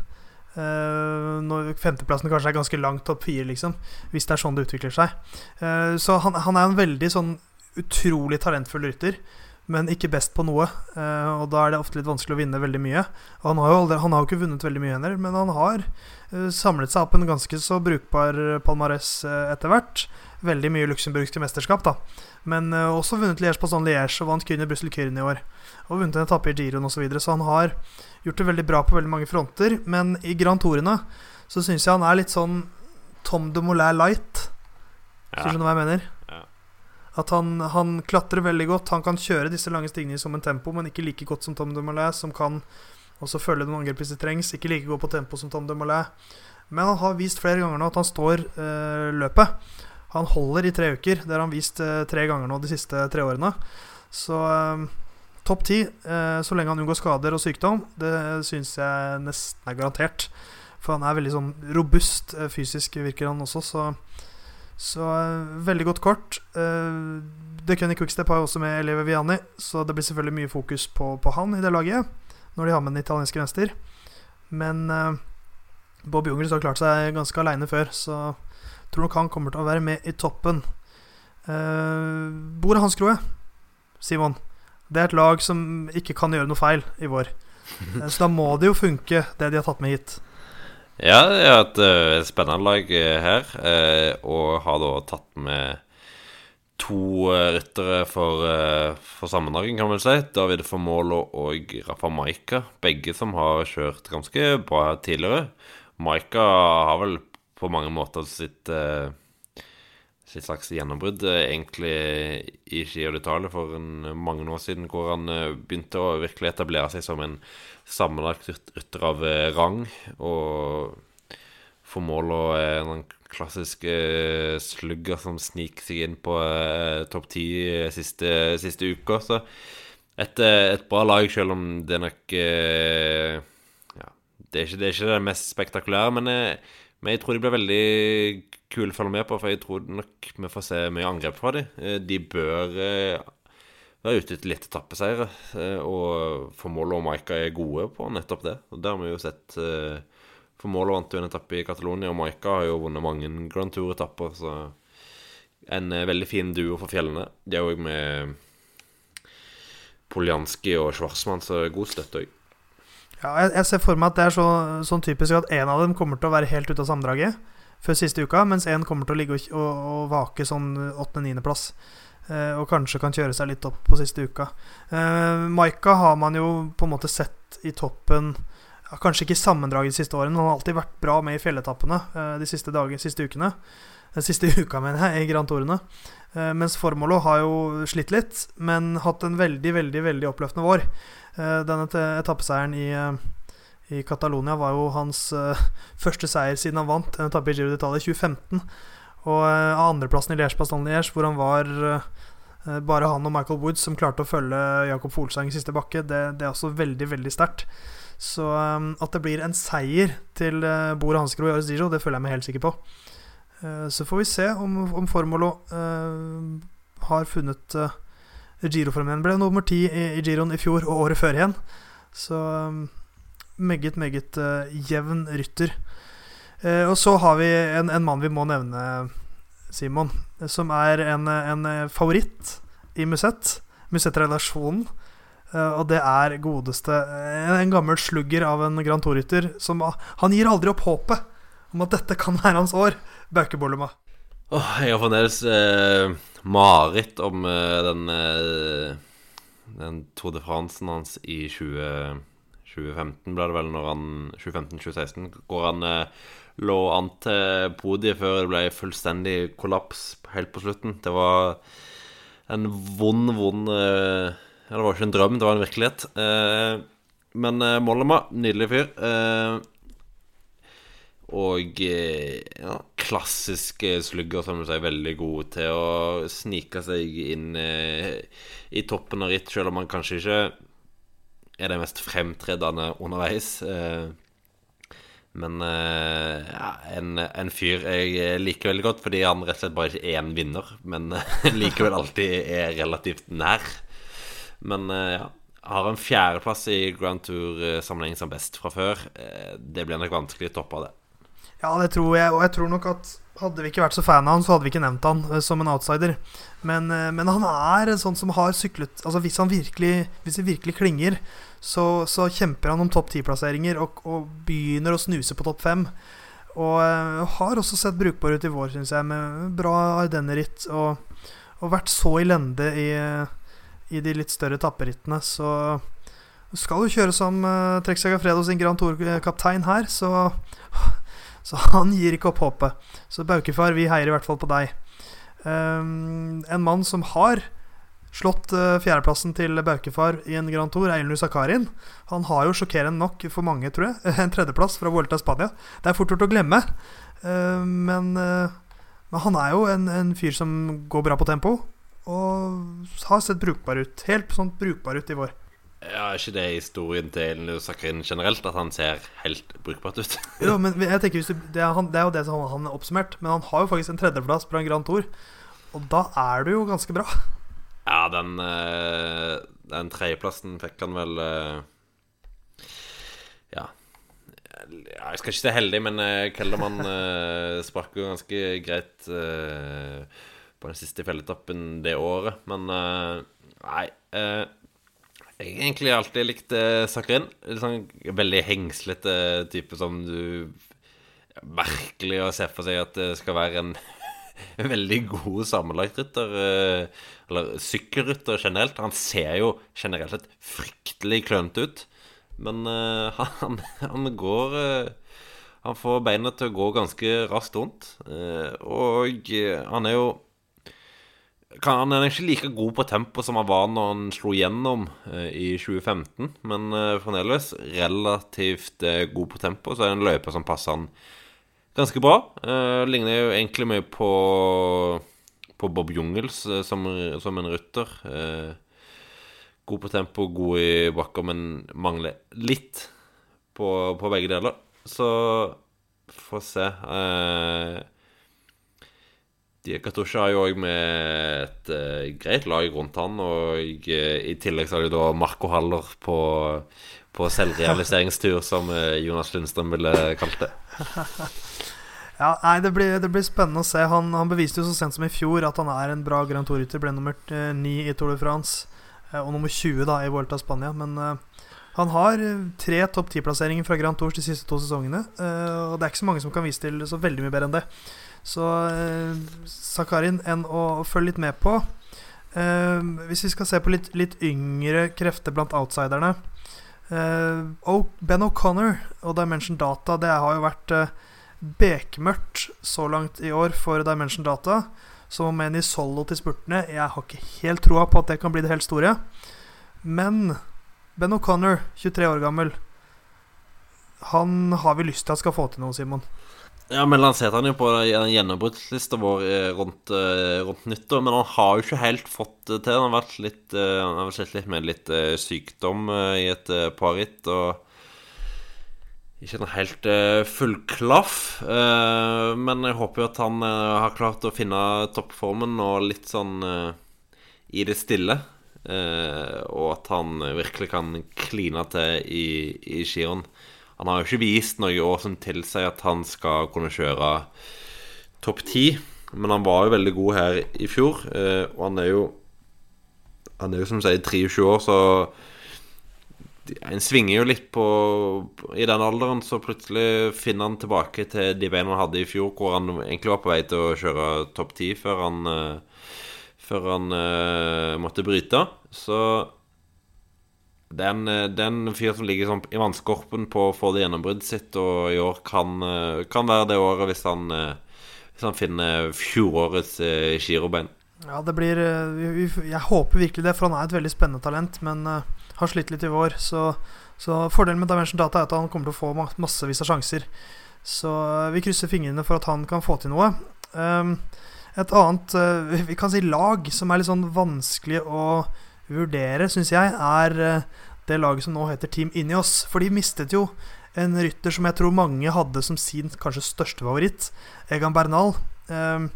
Uh, når femteplassen kanskje er ganske langt topp fire, liksom. Hvis det er sånn det utvikler seg. Uh, så han, han, er en veldig sånn utrolig talentfull rytter, men ikke best på noe. Uh, og da er det ofte litt vanskelig å vinne veldig mye. Og han har jo, aldri, han har ikke vunnet veldig mye heller, men han har samlet seg opp en ganske så brukbar palmares etter hvert. Veldig mye luxemburgske mesterskap, da. Men også vunnet Liège på sånn Liège og vant kun i Brussel Kyrne i år. Og vunnet en etappe i Giroen osv. Så, videre. så han har gjort det veldig bra på veldig mange fronter. Men i Grand Tourene så syns jeg han er litt sånn Tom de Moulin light. Ja. Skjønner du hva jeg mener? Ja. At han, han, klatrer veldig godt. Han kan kjøre disse lange stigene som en tempo, men ikke like godt som Tom de Moulin, som kan også følge noen angrep hvis det trengs. Ikke like godt på tempo som Tom de Moulin. Men han har vist flere ganger nå at han står øh, løpet. Han holder i tre uker. Det har han vist øh, tre ganger nå de siste tre årene. Så øh, Topp ti, eh, så lenge han unngår skader og sykdom, det syns jeg nesten er garantert. For han er veldig sånn robust eh, fysisk, virker han også, så, så eh, veldig godt kort. Eh, The Cunny Quickstep har jo også med Eleve Viani, så det blir selvfølgelig mye fokus på, på, han i det laget når de har med den italienske venstre. Men eh, Bob Jungels har klart seg ganske aleine før, så tror nok han kommer til å være med i toppen. Uh, Bor Hans Kroe, Simon. Det er et lag som ikke kan gjøre noe feil i vår. Eh, så da må det jo funke, det de har tatt med hit. Ja, det er et uh, spennende lag eh, her, uh, og har da tatt med to ryttere for, for sammendragen, kan man si. David Formolo og Rafa Maika. Begge som har kjørt ganske bra tidligere. Maika har vel på mange måter sitt sitt slags gjennombrudd eh, egentlig i Giro d'Italia for en, mange år siden, hvor han eh, begynte å virkelig etablere seg som en sammenlagt rytter av eh, rang. Og for mål og en klassisk slugger som sniker seg inn på topp ti siste, siste uka. Så et, et, bra lag, selv om det nok ja, det, er ikke, det er ikke det mest spektakulære, men jeg, men jeg tror de blir veldig kule å følge med på, for jeg tror nok vi får se mye angrep fra dem. De bør være ute etter litt etappeseiere, og Formål og Maika er gode på nettopp det. Og det har vi jo sett Formål vant jo en etappe i Catalonia, og Maika har jo vunnet mange Grand Tour-etapper, så en veldig fin duo for fjellene. De er òg med Poljanski og Schwarzmann, så god støtte òg. Ja, jeg, jeg, ser for meg at det er så, sånn typisk at en av dem kommer til å være helt ute av sammendraget før siste uka, mens en kommer til å ligge og, og, og vake sånn åttende-niendeplass. Eh, og kanskje kan kjøre seg litt opp på siste uka. Eh, Maika har man jo på en måte sett i toppen Kanskje ikke i sammendraget de siste årene, men han har alltid vært bra med i fjelletappene eh, de siste, dager, siste ukene. Den siste uka, mener jeg, i Grand Tourene. Eh, mens Formolo har jo slitt litt, men hatt en veldig, veldig veldig oppløftende vår. Eh, denne etappeseieren i, eh, i Catalonia var jo hans eh, første seier siden han vant en etappe i Giro d'Italia i 2015. Og uh, andreplassen i Liège Bastogne Liège, hvor han var uh, bare han og Michael Woods som klarte å følge Jakob Folsang i siste bakke, det, det er også veldig, veldig sterkt. Så um, at det blir en seier til uh, Bor Hanskro i Årets Giro, det føler jeg meg helt sikker på. Uh, så får vi se om, om Formolo har funnet uh, Giroformen. Ble nummer ti i, i Giroen i fjor og året før igjen. Så um, meget, meget jevn rytter. Uh, og så har vi en, en, mann vi må nevne, Simon, som er en, en favoritt i Musett. Musett-relasjonen. Uh, og det er godeste En gammel slugger av en Grand Tour-rytter som Han gir aldri opp håpet om at dette kan være hans år. Bauke Bollema. Oh, jeg har fremdeles eh, mareritt om eh, den, eh, den Tour de France hans i 20, 2015, ble det vel, når han 2015-2016, hvor han eh, lå an til podiet før det ble fullstendig kollaps helt på slutten. Det var en vond, vond ja, Det var ikke en drøm, det var en virkelighet. Men Mollema, nydelig fyr. Eh, og ja, klassiske slugger, som er veldig gode til å snike seg inn i toppen av ritt, selv om han kanskje ikke er det mest fremtredende underveis. Men uh, ja, en, en, fyr jeg liker veldig godt, fordi han rett og slett bare ikke er en vinner, men likevel alltid er relativt nær. Men ja, har en fjerdeplass i Grand Tour-sammenheng som best fra før. Det blir nok vanskelig å toppe det. Ja, det tror jeg, og jeg tror nok at hadde vi ikke vært så fan av han, så hadde vi ikke nevnt han som en outsider. Men, men han er en sånn som har syklet Altså Hvis han virkelig Hvis det virkelig klinger, så, så kjemper han om topp ti-plasseringer og, og, begynner å snuse på topp fem. Og uh, har også sett brukbar ut i vår, syns jeg, med bra Ardenneritt. Og, og, vært så i lende i, i de litt større tapperittene. Så skal jo kjøre som uh, Trek Segafredo sin Grand Tour-kaptein her, så, så han gir ikke opp håpet. Så Baukefar, vi heier i hvert fall på deg. Um, en mann som har slått uh, fjerdeplassen til Baukefar i en Grand Tour, Eilnu Sakarin. Han har jo sjokkerende nok for mange, tror jeg, en tredjeplass fra Vuelta Spania. Det er fort gjort å glemme, uh, men, uh, men, han er jo en, en, fyr som går bra på tempo, og har sett brukbar ut. Helt sånn brukbar ut i vår. Ja, Er ikke det historien til Sakrin generelt, at han ser helt brukbart ut? jo, men jeg tenker du, det, er han, det, er jo det som han er oppsummert, men han har jo faktisk en tredjeplass på en Grand Tour, og da er du jo ganske bra. Ja, den, eh, den tredjeplassen fikk han vel eh, Ja. Jeg skal ikke si heldig, men eh, Kellermann sprakk jo ganske greit på den siste felletoppen det året. Men nei Jeg egentlig alltid likt Sakrin. Sånn veldig hengslete type som du Merkelig å se for seg at det skal være en veldig god sammenlagtrytter. Eh, eller sykkelrytter generelt. Han ser jo generelt sett fryktelig klønete ut. Men uh, han, han, går Han får beina til å gå ganske raskt rundt. Og han er jo Han er ikke like god på tempo som han var når han slo gjennom i 2015. Men fremdeles relativt god på tempo, så er det en løype som passer han ganske bra. Ligner jo egentlig mye på, på Bob Jungels som, som, en rytter. God på tempo, god i bakker, men mangler litt på, på begge deler. Så får se. Eh, Diakatusha har jo òg med et uh, greit lag rundt han, og uh, i tillegg så har de da Marco Haller på, på selvrealiseringstur, som uh, Jonas Lundstrøm ville kalt det. ja, nei, det blir, det blir, spennende å se. Han, han, beviste jo så sent som i fjor at han er en bra Grand Tour-rytter. Ble nummer ni i Tour de France og nummer 20 da i Vuelta Spania. Men han har tre topp ti-plasseringer fra Grand Tours de siste to sesongene. og det er ikke så mange som kan vise til så veldig mye bedre enn det. Så eh, Zakarin enn å følge litt med på. Eh, hvis vi skal se på litt, litt yngre krefter blant outsiderne eh, Ben O'Connor og Dimension Data, det har jo vært eh, bekmørkt så langt i år for Dimension Data. Som om en i solo til spurtene. Jeg har ikke helt troa på at det kan bli det helt store. Men Ben O'Connor, 23 år gammel, han har vi lyst til at skal få til noe, Simon. Ja, men lanserte han jo på gjennombruddslista vår eh, rundt, eh, rundt, nyttår. Men han har jo ikke helt fått det til. Han har vært litt eh, Han har vært litt med litt sykdom i et par ritt. Og ikke noe helt full klaff. Men jeg håper jo at han har klart å finne toppformen og litt sånn i det stille. Og at han virkelig kan kline til i, i skirenn. Han har jo ikke vist noe år som tilsier at han skal kunne kjøre topp ti. Men han var jo veldig god her i fjor, eh, og han er jo Han er jo som sier 23 år, så en svinger jo litt på I den alderen, så plutselig finner han tilbake til de beina han hadde i fjor, hvor han egentlig var på vei til å kjøre topp ti før han eh, Før han uh, måtte bryte. Så eh, det er en fyr som ligger sånn i vannskorpen på å få det gjennombruddet sitt, og i år kan, eh, kan være det året hvis han, eh, hvis han finner fjorårets girobein. Ja, det blir Jeg håper virkelig det, for han er et veldig spennende talent, men har slitt litt i vår. Så, så fordelen med Dimension Data er at han kommer til å få massevis av sjanser. Så vi krysser fingrene for at han kan få til noe. Um, et annet vi kan si lag som er litt sånn vanskelig å vurdere, syns jeg, er eh, det laget som nå heter Team Inios. For de mistet jo en rytter som jeg tror mange hadde som sin kanskje største favoritt, Egan Bernal. Eh,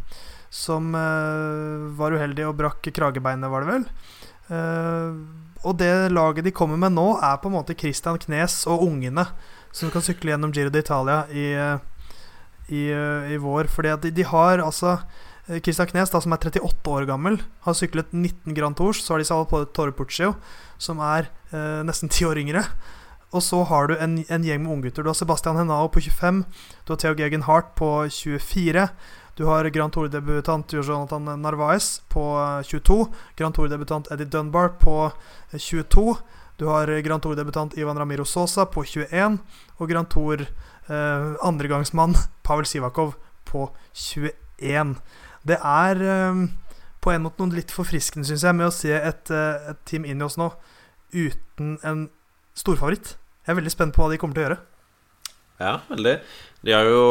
som eh, var uheldig og brakk kragebeinet, var det vel. Eh, og det laget de kommer med nå, er på en måte Christian Knes og ungene som kan sykle gjennom Giro d'Italia i, eh, i, eh, i, vår. Fordi de, de har altså Christian Knes, da, som er 38 år gammel, har syklet 19 Grand Tours. Så har de Salvatore Puccio, som er eh, nesten 10 år yngre. Og så har du en, en gjeng med unggutter. Du har Sebastian Henao på 25. Du har Theo Gegen Hart på 24. Du har Grand Tour-debutant Jonathan Narvaez på 22. Eh, Grand Tour-debutant Eddie Dunbar på 22. Eh, du har Grand Tour-debutant Ivan Ramiro Sosa på 21. Og Grand Tour eh, andregangsmann Pavel Sivakov på 21. Det er um, på en måte noe litt forfriskende, syns jeg, med å se et, uh, et team i oss nå uten en storfavoritt. Jeg er veldig spent på hva de kommer til å gjøre. Ja, veldig. De har jo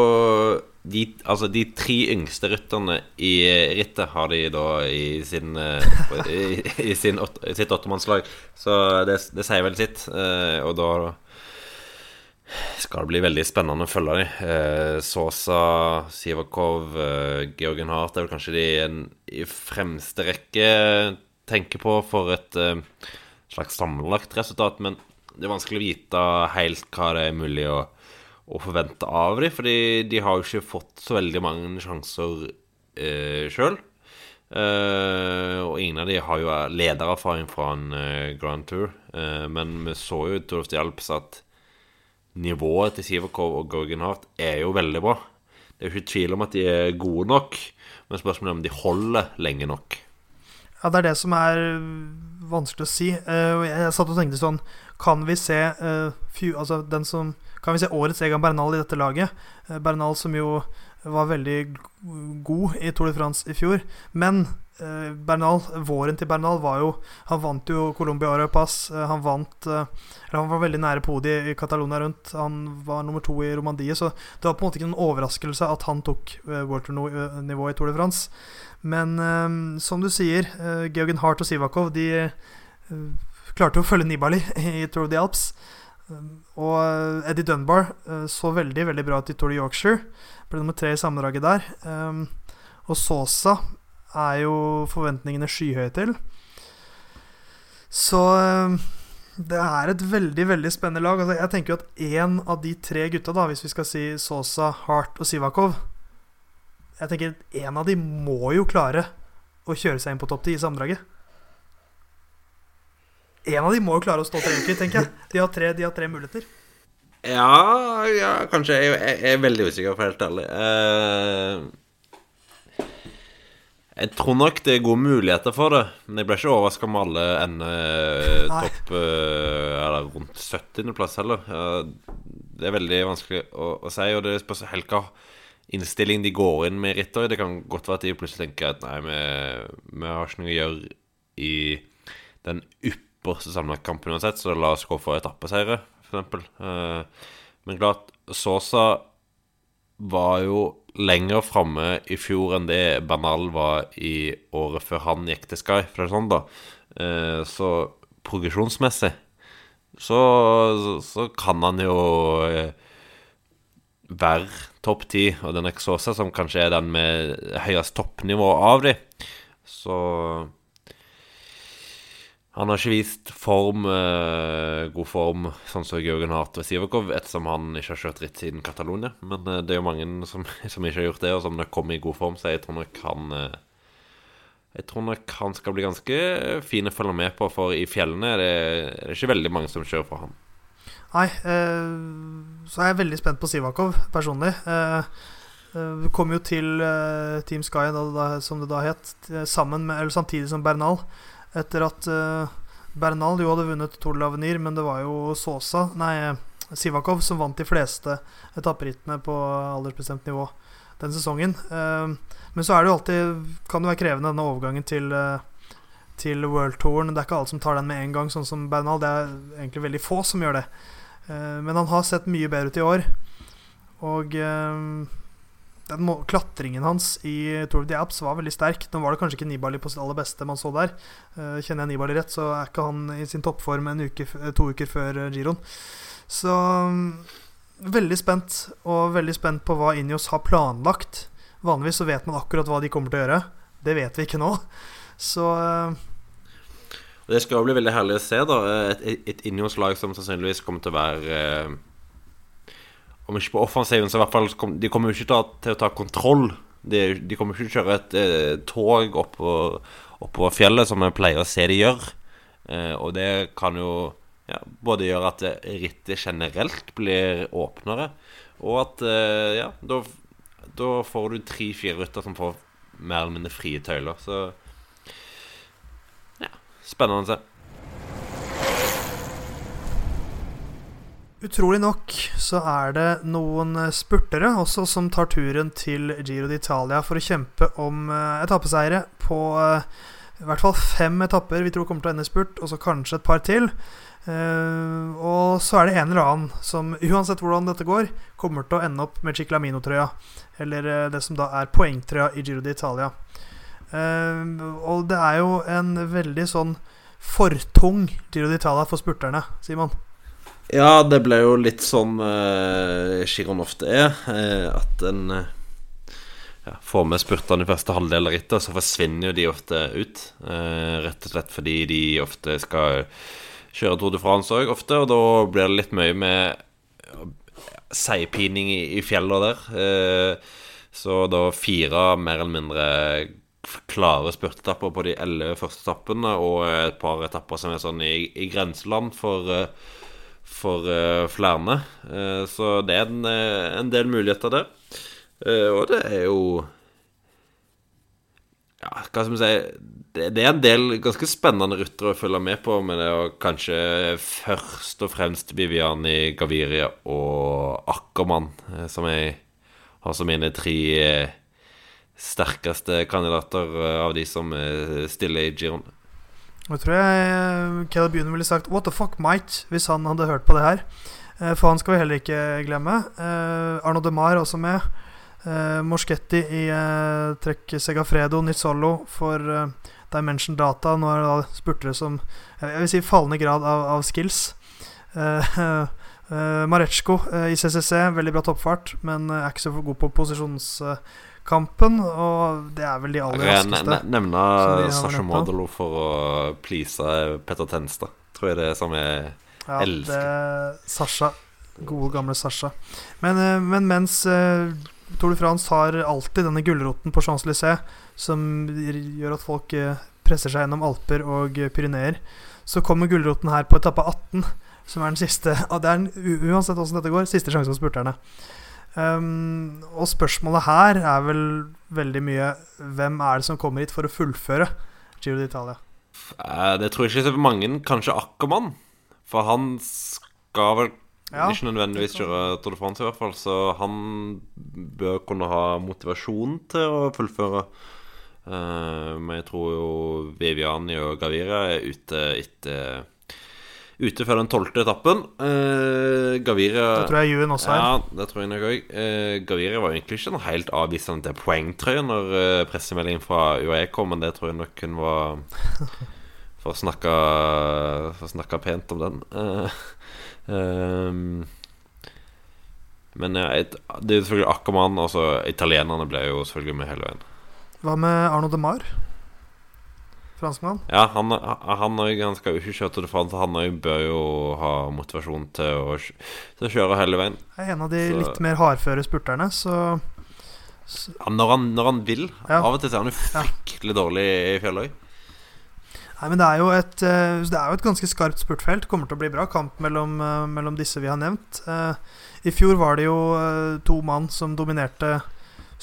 de, altså de tre yngste rytterne i rittet har de da i, sin, uh, i, i sin, sitt åttemannslag. Så det, det, sier vel sitt. Uh, og da skal bli veldig spennende å følge dem. Eh, Sosa, Sivakov, eh, Georgen Hart er vel kanskje de i fremste rekke tenker på for et eh, slags sammenlagt resultat. Men det er vanskelig å vite helt hva det er mulig å, å forvente av dem. Fordi de har jo ikke fått så veldig mange sjanser eh, sjøl. Uh, og ingen av de har jo ledererfaring fra en uh, Grand Tour. Uh, men vi så jo Tour of the Alps at nivået til Sivakov og Gorgenhardt er jo veldig bra. Det er jo ikke tvil om at de er gode nok, men spørsmålet er om de holder lenge nok. Ja, det er det som er vanskelig å si. Uh, jeg satt og tenkte sånn Kan vi se uh, altså den som Kan vi se årets Egan Bernal i dette laget? Uh, Bernal som jo var veldig god i Tour de France i fjor. Men Eh, Bernal, våren til Bernal var jo Han vant jo Colombia Arapas. Eh, han vant eh, Eller han var veldig nære podiet i Catalonia rundt. Han var nummer to i Romandie, så det var på en måte ikke noen overraskelse at han tok World Tour-nivå i Tour de France. Men som du sier, Georgen Hart og Sivakov De klarte å følge Nibali i Tour of the Alps. og Eddie Dunbar så veldig veldig bra ut i Tour de Yorkshire. Ble nummer tre i sammendraget der. og Sosa er jo forventningene skyhøye til. Så det er et veldig veldig spennende lag. Altså, jeg tenker jo at én av de tre gutta, da hvis vi skal si Sosa, Hart og Sivakov Jeg tenker at én av de må jo klare å kjøre seg inn på topp ti i sammendraget. En av de må jo klare å stå tre uker, tenker jeg. De har tre, de har tre muligheter. Ja, ja, kanskje. Jeg, jeg, jeg er veldig usikker, for helt ærlig. Uh, jeg tror nok det er gode muligheter for det. Men jeg ble ikke overraska om alle ender topp uh, Eller rundt 70.-plass heller. Det er veldig vanskelig å, å si. Og det spørs helt hva innstilling de går inn med i rittet. Det kan godt være at de plutselig tenker at nei, vi, vi har ikke noe å gjøre i den ypperste sammenlagtkampen uansett, så la oss gå for etappeseiere, f.eks. Uh, men klart, Sosa var jo lenger framme i fjor enn det Bernal var i året før han gikk til Sky. For det er sånn, da. Eh, så progresjonsmessig så, så, kan han jo eh, være topp ti. Og den Exosa, som kanskje er den med høyest toppnivå av de, så han har ikke vist form, eh, god form, sånn som Georgen Hart ved Sivakov, ettersom han ikke har kjørt ritt siden Catalonia. Men eh, det er jo mange som, som, ikke har gjort det, og som kommer i god form, så jeg tror nok han eh, Jeg tror nok han skal bli ganske fin å følge med på, for i fjellene er det, er det ikke veldig mange som kjører for ham. Nei, eh, så er jeg veldig spent på Sivakov personlig. Eh, eh kom jo til eh, Team Sky, da, da, som det da het, sammen med, eller samtidig som Bernal. Etter at uh, Bernal jo hadde vunnet Tour de l'Avenir, men det var jo Sosa, nei, Sivakov som vant de fleste etapperittene på aldersbestemt nivå den sesongen. Uh, men så er det jo alltid Kan det være krevende, denne overgangen til uh, til World-touren. Det er ikke alle som tar den med en gang, sånn som Bernal. Det er egentlig veldig få som gjør det. men han har sett mye bedre ut i år. Og den klatringen hans i Tour of the Apps var veldig sterk. Nå var det kanskje ikke Nibali på sitt aller beste man så der. Uh, kjenner jeg Nibali rett, så er ikke han i sin toppform uke, to uker før uh, giroen. Så um, veldig spent, og veldig spent på hva Injos har planlagt. Vanligvis så vet man akkurat hva de kommer til å gjøre. Det vet vi ikke nå. Så uh, Det skal jo bli veldig herlig å se, da. Et, et, Injos-lag som sannsynligvis kommer til å være om ikke på offensiven, så i hvert fall De kommer jo ikke til, til å ta kontroll. De, de, kommer ikke til å kjøre et eh, tog oppover, opp fjellet, som vi pleier å se de gjør. Eh, og det kan jo ja, både gjøre at rittet generelt blir åpnere, og at eh, ja, da, får du tre-fire rytter som får mer eller mindre frie tøyler. Så ja, spennende å se. Utrolig nok så er det noen eh, spurtere også som tar turen til Giro d'Italia for å kjempe om uh, etappeseiere på uh, i hvert fall fem etapper vi tror kommer til å ende i spurt, og så kanskje et par til. Og så er det en eller annen som, uansett hvordan dette går, kommer til å ende opp med Ciclamino-trøya. Eller det som da er poengtrøya i Giro d'Italia. Og det er jo en veldig sånn fortung Giro d'Italia for spurterne, Simon. Ja, det ble jo litt sånn uh, Chiron ofte er. Uh, at en uh, ja, får med spurtene i første halvdel av rittet, så forsvinner jo de ofte ut. Uh, rett og slett fordi de ofte skal kjøre Tour de France òg, ofte. Og da blir det litt mye med seigpining i, i fjellene der. så da fire mer eller mindre klare spurtetapper på de elleve første etappene, og et par etapper som er sånn i, i grenseland for for uh, flere. Uh, så det er en, uh, en del muligheter der. og det er jo Ja, hva skal vi si det, det, er en del ganske spennende rutter å følge med på, men det er kanskje først og fremst Viviani, Gaviria og Ackermann som jeg har som mine tre sterkeste kandidater av de som stiller i Giron. Nå tror jeg eh, Caleb Ewan ville sagt 'what the fuck, Mike' hvis han hadde hørt på det her. Eh, for han skal vi heller ikke glemme. Arno de Mar også med. Morschetti i trekk Segafredo, Nizzolo for Dimension Data. Nå er det da spurtere som Jeg vil si fallende grad av, av skills. Uh, i CCC, veldig bra toppfart, men er ikke så god på posisjonskampen. Og det er vel de aller raskeste. Jeg nevne Sasha Modelo for å please Petter Tenstad. Tror jeg det er som jeg ja, elsker. Det, Sasha. Gode, gamle Sasha. Men, men mens Tour de France har alltid denne gulroten på Champs-Élysées som gjør at folk presser seg gjennom Alper og Pyreneer, så kommer gulroten her på etappe 18 som er den siste det er en, uansett åssen dette går, siste sjanse for spurterne. Um, og spørsmålet her er vel veldig mye Hvem er det som kommer hit for å fullføre Giro d'Italia? Uh, det tror jeg ikke så mange. Kanskje Ackermann. For han skal vel ja, ikke nødvendigvis kjøre Tour de France, i hvert fall. Så han bør kunne ha motivasjon til å fullføre. Uh, men jeg tror jo Viviani og Gavira er ute etter ute før den tolvte etappen. Uh, Gaviria Det tror jeg Juen også er. Ja, det tror jeg nok òg. Uh, Gaviria var egentlig ikke noe helt avvisende til poengtrøye når uh, pressemeldingen fra UAE kom, men det tror jeg nok hun var For å snakke, for å snakke pent om den. Uh, um, men ja, det er selvfølgelig Ackermann. Altså, italienerne ble jo selvfølgelig med hele veien. Hva med Arno de Mar? Franskmann? Ja, han, han, han skal jo ikke kjøre Tour de France. Han bør jo ha motivasjon til å, til å kjøre hele veien. er en av de så. litt mer hardføre spurterne, så, så. Ja, når, han, når han, vil. Ja. Av og til er han jo fryktelig ja. dårlig i fjellet. Nei, men det er, jo et, eh, det er jo et ganske skarpt spurtfelt. Kommer til å bli bra kamp mellom, eh, mellom disse vi har nevnt. Eh, I fjor var det jo to mann som dominerte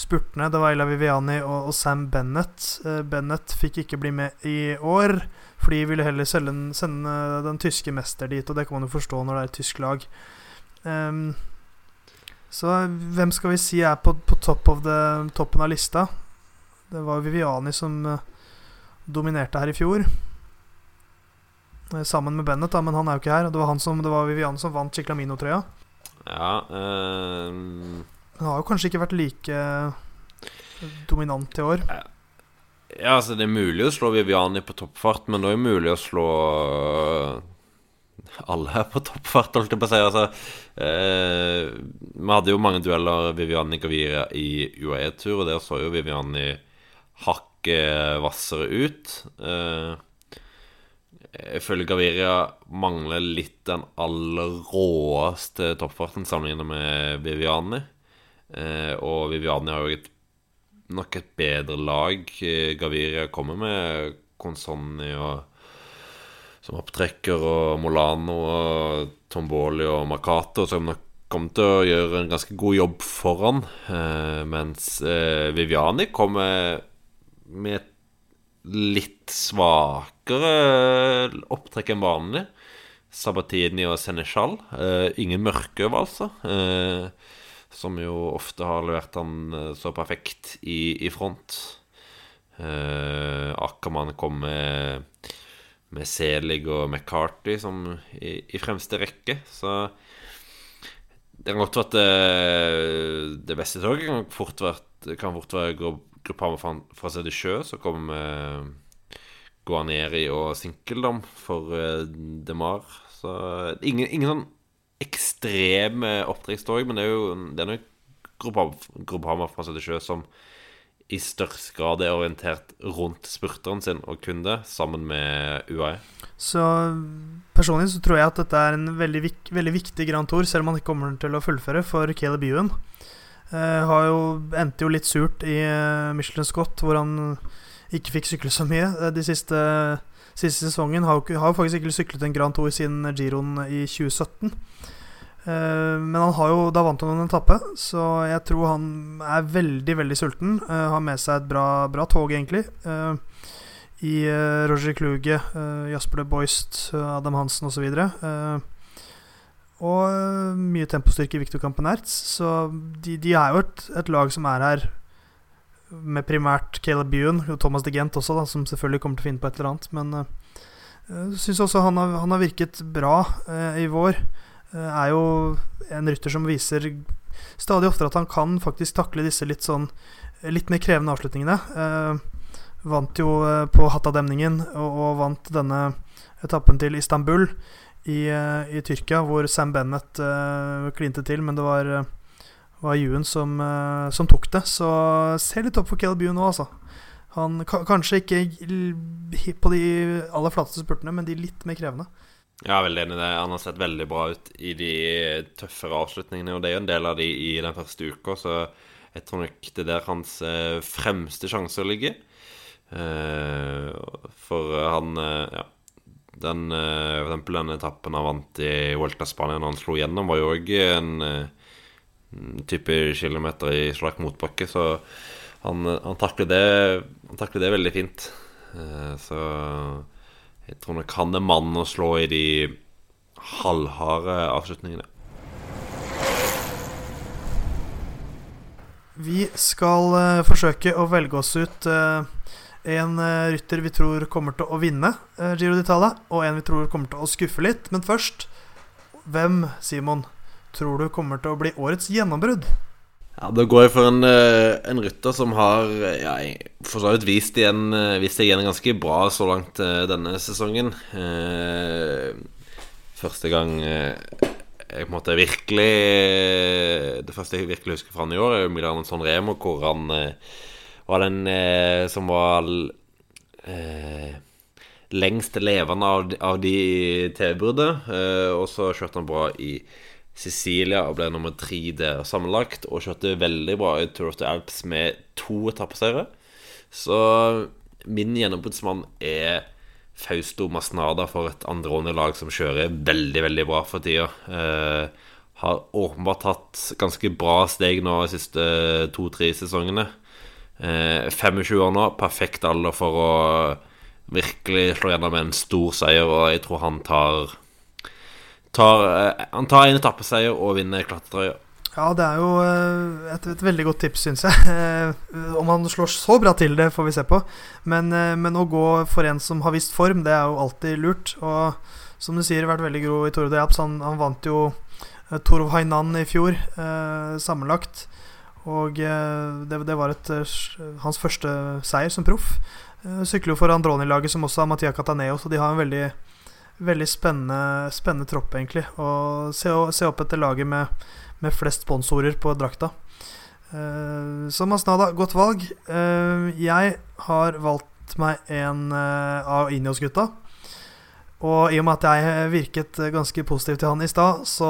spurtene. Det var Ila Viviani og, og Sam Bennett. Uh, Bennett fikk ikke bli med i år, fordi de ville heller sende, sende den tyske mester dit, og det kan man jo forstå når det er et tysk lag. Um, så hvem skal vi si er på, på top the, toppen av lista? Det var Viviani som uh, dominerte her i fjor. Uh, sammen med Bennett, da, men han er jo ikke her. Det var, han som, det var Viviani som vant Chiclamino-trøya. Ja um hun har jo kanskje ikke vært like dominant i år. Ja, altså Det er mulig å slå Viviani på toppfart, men det er mulig å slå øh, alle her på toppfart, holdt jeg på å si. Altså, eh, vi hadde jo mange dueller Viviani Gavira i UAE-tur, og der så jo Viviani hakket hvassere ut. Eh, jeg føler Gaviria mangler litt den aller råeste toppfarten sammenlignet med Viviani. Eh, og Viviani har jo et, nok et bedre lag. Eh, Gaviria kommer med Consonni og, som opptrekker, og Molano og Tomboli og Makato, som nok kommer til å gjøre en ganske god jobb foran. Eh, mens Viviani kommer med et litt svakere opptrekk enn vanlig. Sabatini og Seneschal. Eh, ingen mørkeøv, altså. Eh, som jo ofte har levert han eh, så perfekt i, i front. Eh, Ackermann kom med, med Selig og McCarty som i, i, fremste rekke, så det kan godt være at det, det beste toget kan fort være, kan fort være gruppa fra, fra Sedesjø, som kommer med Guarneri og Sinkeldam for uh, Demar. Så ingen, ingen sånn ekstreme opptrekkstog, men det er jo det er Groupama fra 77 som i størst grad er orientert rundt spurteren sin og kun det, sammen med UAE. Så personlig så tror jeg at dette er en veldig, vik veldig viktig Grand Tour, selv om han ikke kommer til å fullføre, for Caleb Ewan. Uh, har jo, endte jo litt surt i uh, Michelin Scott, hvor han ikke fikk sykle så mye uh, de siste, siste sesongen. Har jo faktisk ikke syklet en Grand Tour siden Giroen i 2017. Eh, men han har jo, da vant han en etappe, så jeg tror han er veldig veldig sulten. Uh, har med seg et bra, bra tog, egentlig. Uh, I Roger Kluge, Jasper de Boist, Adam Hansen osv. Og, og mye tempostyrke i Victor Campenertz. Så de, de, er jo et, et, lag som er her med primært Caleb Buen og Thomas de Gent også, da, som selvfølgelig kommer til å finne på et eller annet. Men jeg syns også han har, han har virket bra i vår. Uh, er jo en rytter som viser stadig oftere at han kan faktisk takle disse litt sånn litt mer krevende avslutningene. Eh, vant jo eh, på Hatta-demningen og, og, vant denne etappen til Istanbul i, eh, i Tyrkia, hvor Sam Bennett uh, klinte til, men det var, var Ewan som, uh, som, tok det. Så se litt opp for Caleb Ewan nå, altså. Han Kanskje ikke på de aller flateste spurtene, men de litt mer krevende. Jeg er veldig enig i det. Han har sett veldig bra ut i de tøffere avslutningene. Og det er jo en del av de i den første uka, så jeg tror nok det er der hans fremste sjanse ligger. For han Ja den, uh, for eksempel den etappen han vant i Vuelta Spania når han slo gjennom, var jo òg en uh, type kilometer i slak motbakke, så han, han, takler det, han takler det veldig fint. Uh, så jeg tror nok han er mannen å slå i de halvharde avslutningene. Vi skal forsøke å velge oss ut en uh, rytter vi tror kommer til å vinne uh, Giro d'Italia, og en vi tror kommer til å skuffe litt. Men først, hvem, Simon, tror du kommer til å bli årets gjennombrudd? Ja, Da går jeg for en, uh, en rytter som har ja, for så vidt vist, igjen, vist igjen ganske bra så langt denne sesongen. første gang jeg på en måte virkelig Det første jeg virkelig husker fra han i år, er Milano San Remo, hvor han var den eh, som var eh, lengst levende av, av de TV-bruddet. Eh, og så kjørte han bra i Sicilia og ble nummer tre der sammenlagt. Og kjørte veldig bra i Tour of the Alps med to etappeseiere. Så min gjennombruddsmann er Fausto Masnada for et andreåndelag som kjører veldig, veldig bra for tida. Eh, har åpenbart tatt ganske bra steg nå de siste to-tre sesongene. Eh, 25 år nå, perfekt alder for å virkelig slå gjennom en stor seier, og jeg tror han tar, tar eh, Han tar en etappeseier og vinner klatretrøya. Ja, det er jo eh, et, et veldig godt tips, syns jeg. Eh, om han slår så bra til det, får vi se på. Men, men, å gå for en som har vist form, det er jo alltid lurt. Og som du sier, vært veldig god i Toro de Japs. Han, han vant jo Toro Hainan i fjor, eh, sammenlagt. Og det, det var et, hans første seier som proff. Sykler jo for Androni-laget, som også har Mattia Cataneo, så de har en veldig, veldig spennende, spennende tropp, egentlig. Og se, se, opp etter laget med, med flest sponsorer på drakta. Så Masnada, godt valg. Jeg har valgt meg en av Ineos-gutta. Og i og med at jeg virket ganske positiv til han i stad, så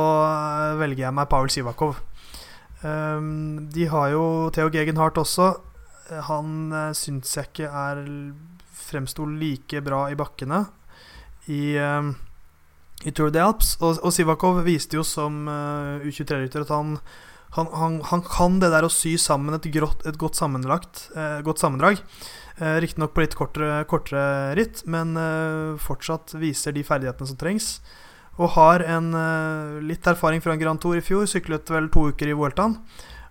velger jeg meg Pavel Sivakov. Um, de har jo Theo Gegenhardt også. Han uh, syns jeg ikke er fremsto like bra i bakkene i, um, i Tour de Alps. Og, og Sivakov viste jo som uh, U23-rytter at han, han, han, han, kan det der å sy sammen et, grått, et godt, uh, godt sammendrag. Uh, Riktignok på litt kortere, kortere ritt, men uh, fortsatt viser de ferdighetene som trengs. Og har en uh, litt erfaring fra en Grand Tour i fjor. Syklet vel to uker i Vueltaen.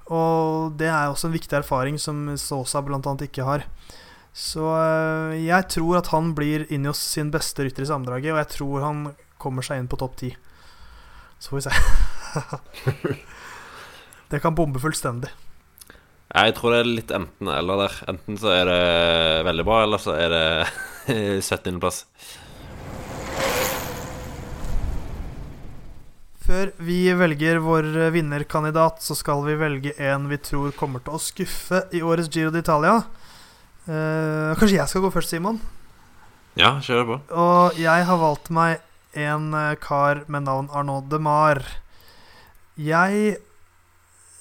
Og det er også en viktig erfaring som Sosa bl.a. ikke har. Så uh, jeg tror at han blir Injos sin beste rytter i sammendraget, og jeg tror han kommer seg inn på topp ti. Så får vi se. det kan bombe fullstendig. Jeg tror det er litt enten-eller der. Enten så er det veldig bra, eller så er det 70.-plass. Før vi velger vår vinnerkandidat, så skal vi velge en vi tror kommer til å skuffe i årets Giro d'Italia. Uh, kanskje jeg skal gå først, Simon? Ja, kjør på. Og jeg har valgt meg en uh, kar med navn Arnaud de Mar. Jeg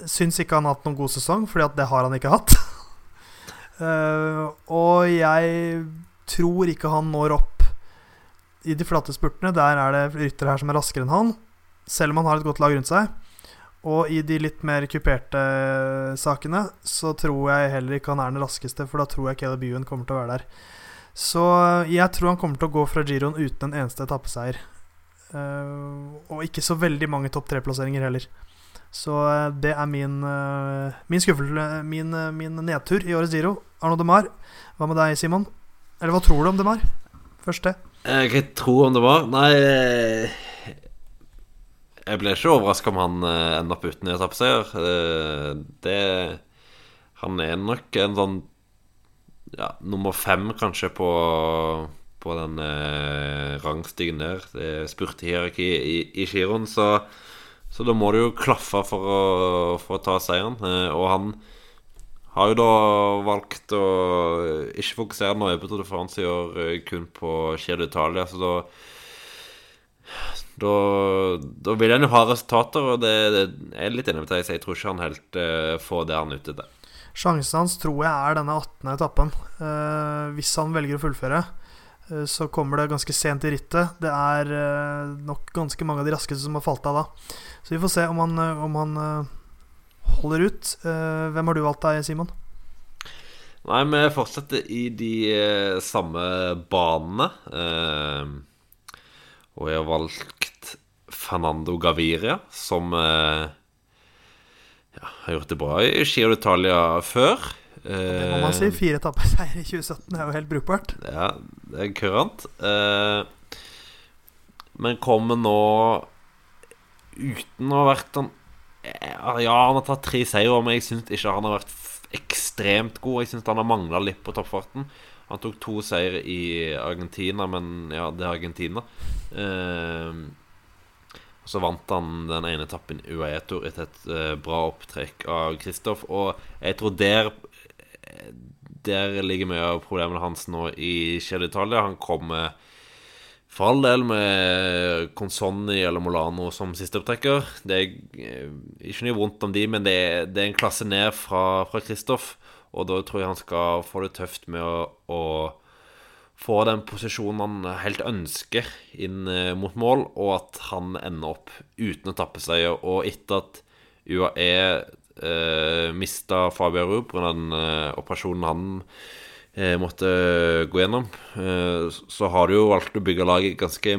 syns ikke han har hatt noen god sesong, fordi at det har han ikke hatt. uh, og jeg tror ikke han når opp i de flate spurtene. Der er det ryttere her som er raskere enn han selv om han har et godt lag rundt seg. Og i de litt mer kuperte sakene så tror jeg heller ikke han er den raskeste, for da tror jeg Caleb Ewan kommer til å være der. Så jeg tror han kommer til å gå fra giroen uten en eneste etappeseier. Uh, og ikke så veldig mange topp tre-plasseringer heller. Så uh, det er min, uh, min skuffelse, min, min, nedtur i årets Giro. Arno Demar, hva med deg, Simon? Eller hva tror du om Demar? Først det. Hva jeg tror om Demar? Nei jeg ble ikke overraska om han uh, ender opp uten etappeseier. Uh, det Han er nok en sånn ja, nummer fem, kanskje, på på den eh, rangstigen der. Det er spurtehierarki i, i så, så da må det jo klaffe for å, for å ta seieren. Eh, og han har jo da valgt å ikke fokusere noe på Tour de France i eh, kun på Giro d'Italia, så da da, da vil han jo ha resultater, og det, det er litt enig med deg, så jeg tror ikke han helt uh, får det han er ute etter. Sjansen hans tror jeg er denne 18. etappen. Uh, hvis han velger å fullføre, uh, så kommer det ganske sent i rittet. Det er nok ganske mange av de raskeste som har falt av da. Så vi får se om han, om han holder ut. hvem har du valgt deg, Simon? Nei, vi fortsetter i de samme banene. og jeg har valgt Fernando Gaviria, som eh, ja, har gjort det bra i Giro d'Italia før. Det må man si. Eh, Fire etappeseier i 2017 er jo helt brukbart. Ja, det er kurant. Eh, men kommer nå uten å ha vært sånn Ja, han har tatt tre seire, men jeg syns ikke han har vært ekstremt god. Jeg syns han har mangla litt på toppfarten. Han tok to seire i Argentina, men ja, det er Argentina. Eh, så vant han den ene etappen i UAE-tur etter et uh, bra opptrekk av Kristoff. Og jeg tror der Der ligger mye av problemene hans nå i Giro Italia. Han kommer for all del med Consonni eller Molano som sisteopptrekker. Det er eh, ikke noe vondt om de, men det er, det er en klasse ned fra Kristoff. Og da tror jeg han skal få det tøft med å, å få den posisjonen han helt ønsker inn eh, mot mål, og at han ender opp uten å tappe seg. Og etter at UAE eh, mista Fabio Ruud pga. den eh, operasjonen han eh, måtte gå gjennom, eh, så har du jo valgt å bygge laget ganske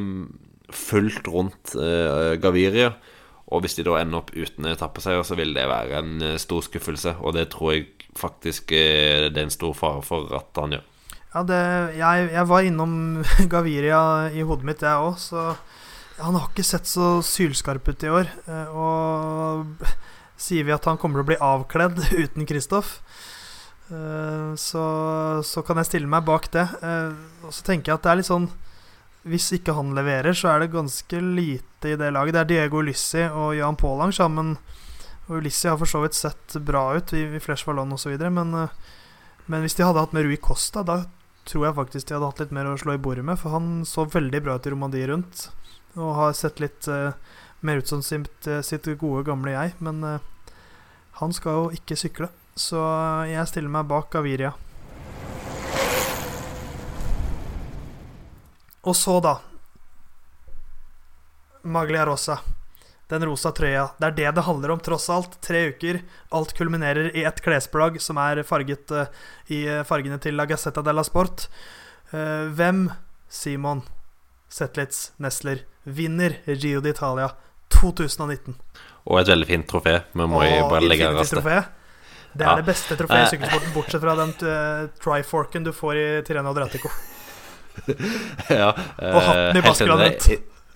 fullt rundt eh, Gaviria. Og hvis de da ender opp uten etappeseier, så vil det være en eh, stor skuffelse. Og det tror jeg faktisk det er en stor fare for at han gjør. Ja, det, jeg, jeg, var innom Gaviria i hodet mitt, jeg òg, så han har ikke sett så sylskarp ut i år. Eh, og sier vi at han kommer til å bli avkledd uten Kristoff, eh, så, så, kan jeg stille meg bak det. Eh, og så tenker jeg at det er litt sånn Hvis ikke han leverer, så er det ganske lite i det laget. Det er Diego Ulissi og Jan Pålang sammen. Og Ulissi har for så vidt sett bra ut i, i Flesh Vallon osv., men, men hvis de hadde hatt med Rui Costa, da tror jeg faktisk de hadde hatt litt mer å slå i bordet med. For han så veldig bra ut i Romandie rundt. Og har sett litt uh, mer ut som sitt, uh, sitt, gode, gamle jeg. Men uh, han skal jo ikke sykle. Så jeg stiller meg bak Gaviria. Og så, da Maglia Rosa. Den rosa trøya. Det er det det handler om, tross alt. Tre uker. Alt kulminerer i ett klesplagg som er farget uh, i eh, fargene til La Gazzetta della Sport. Uh, hvem, Simon Zetlitz Nesler, vinner Gio d'Italia 2019? Og et veldig fint trofé. Vi må jo bare legge raskt Det er ja. det beste trofeet i sykkelsporten, bortsett fra den uh, triforken du får i Tireno Adriatico. ja, og hatten i Baskelandet.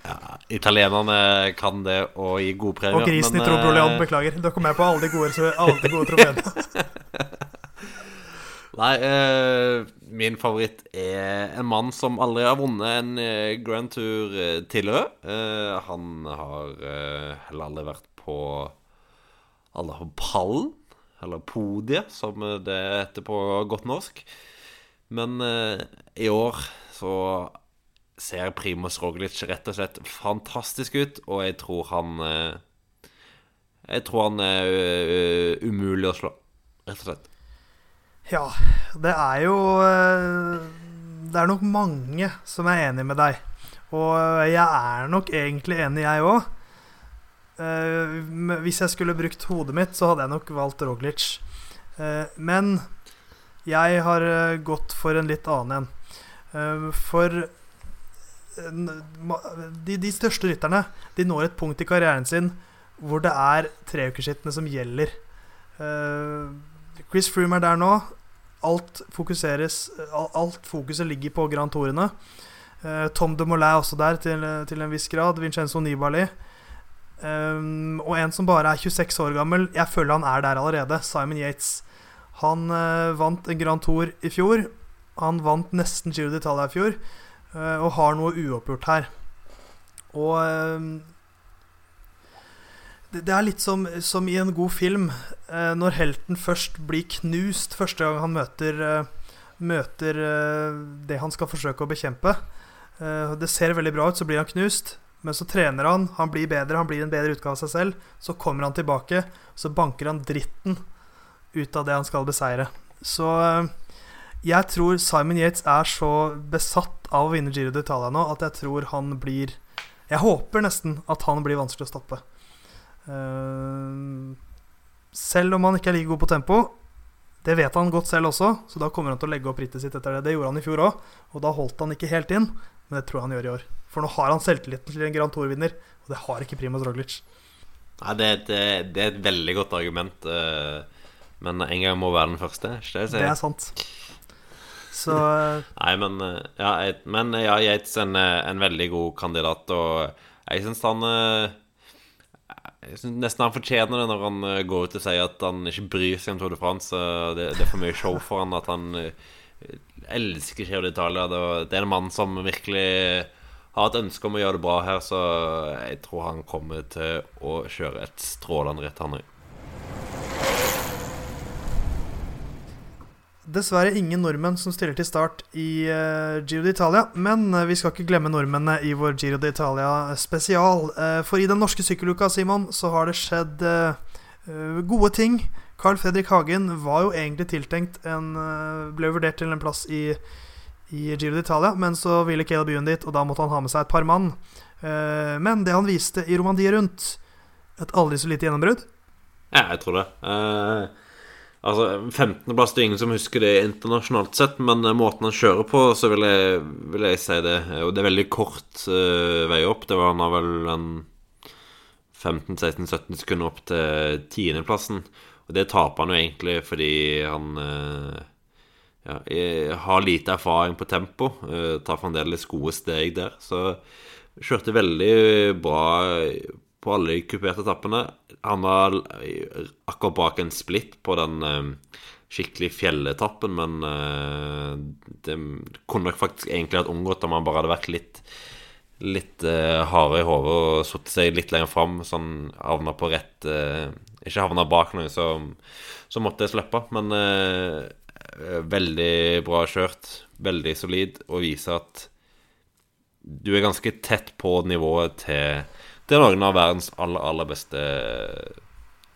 Ja, italienerne kan det og gi gode premier. Og grisen men, i Trobrolian, eh, beklager. Dere kommer med på alle de gode, alle de gode trofeene. Nei, eh, min favoritt er en mann som aldri har vunnet en eh, Grand Tour eh, tidligere. Eh, han har eh, heller aldri vært på Alle har pallen, eller podiet, som det heter på godt norsk. Men i år så ser Primoz Roglic rett og slett fantastisk ut, og jeg tror han eh, Jeg tror han er eh, umulig å slå, rett og slett. Ja, det er jo eh, Det er nok mange som er enig med deg. Og jeg er nok egentlig enig, jeg òg. Hvis jeg skulle brukt hodet mitt, så hadde jeg nok valgt Roglic. Men jeg har gått for en litt annen en. For de, de, største rytterne De når et punkt i karrieren sin hvor det er treukersrittene som gjelder. Uh, Chris Froome er der nå. Alt fokuseres Alt fokuset ligger på Grand Tourene. Uh, Tom de Molay er også der til, til, en viss grad. Vincenzo Nibali. Um, og en som bare er 26 år gammel. Jeg føler han er der allerede. Simon Yates. Han uh, vant en Grand Tour i fjor. Han vant nesten Giro d'Italia i fjor. Eh, og har noe uoppgjort her. Og eh, det, er litt som, som i en god film, eh, når helten først blir knust første gang han møter, eh, møter det han skal forsøke å bekjempe. Det ser veldig bra ut, så blir han knust. Men så trener han, han blir bedre, han blir en bedre utgave av seg selv. Så kommer han tilbake, så banker han dritten ut av det han skal beseire. Så jeg tror Simon Yates er så besatt av å vinne Giro d'Italia nå at jeg tror han blir Jeg håper nesten at han blir vanskelig å stoppe. Eh, selv om han ikke er like god på tempo. Det vet han godt selv også, så da kommer han til å legge opp rittet sitt etter det. Det gjorde han i fjor òg, og da holdt han ikke helt inn. Men det tror jeg han gjør i år. For nå har han selvtilliten til en Grand Tour-vinner, og det har ikke Primoz Roglic. Nei, det, det, det, er et veldig godt argument. eh, Men en gang må være den første. Det, Det er sant. Så eh, Nei, men eh, ja, jeg, men eh, ja, Yates en, en veldig god kandidat, og jeg syns han Jeg synes nesten han fortjener det når han går ut og sier at han ikke bryr seg om Tour de France. Det, det er for mye show for han at han elsker Giro d'Italia. Det, det er en mann som virkelig har et ønske om å gjøre det bra her, så jeg tror han kommer til å kjøre et strålende ritt, han òg. Dessverre ingen nordmenn som stiller til start i eh, Giro d'Italia. Men eh, vi skal ikke glemme nordmennene i vår Giro d'Italia spesial. Eh, for i den norske sykkeluka, Simon, så har det skjedd gode ting. Carl Fredrik Hagen var jo egentlig tiltenkt en Ble vurdert til en plass i, i Giro d'Italia, men så ville Caleb Ewan dit, og da måtte han ha med seg et par mann. Men det han viste i Romandie rundt, et aldri så lite gjennombrudd. Ja, jeg tror det. Eh, altså, 15.-plass det er ingen som husker det internasjonalt sett, men eh, måten han kjører på, så vil jeg, vil jeg si det. Og det er veldig kort uh, vei opp. Det var Han har vel en 15-16-17 sekunder opp til tiendeplassen. Og det taper han jo egentlig fordi han uh, ja, har lite erfaring på tempo. Uh, tar fremdeles gode steg der. Så kjørte veldig bra på alle de kuperte etappene. Han var akkurat bak en splitt på den eh, skikkelig fjelletappen, men eh, det kunne nok faktisk egentlig vært unngått om han bare hadde vært litt Litt eh, hardere i hodet og satt seg litt lenger fram, sånn havna på rett Ikke havna bak noe, så, så måtte jeg slippe. Men veldig bra kjørt, veldig solid, og viser at du er ganske tett på nivået til, til noen av verdens aller, aller beste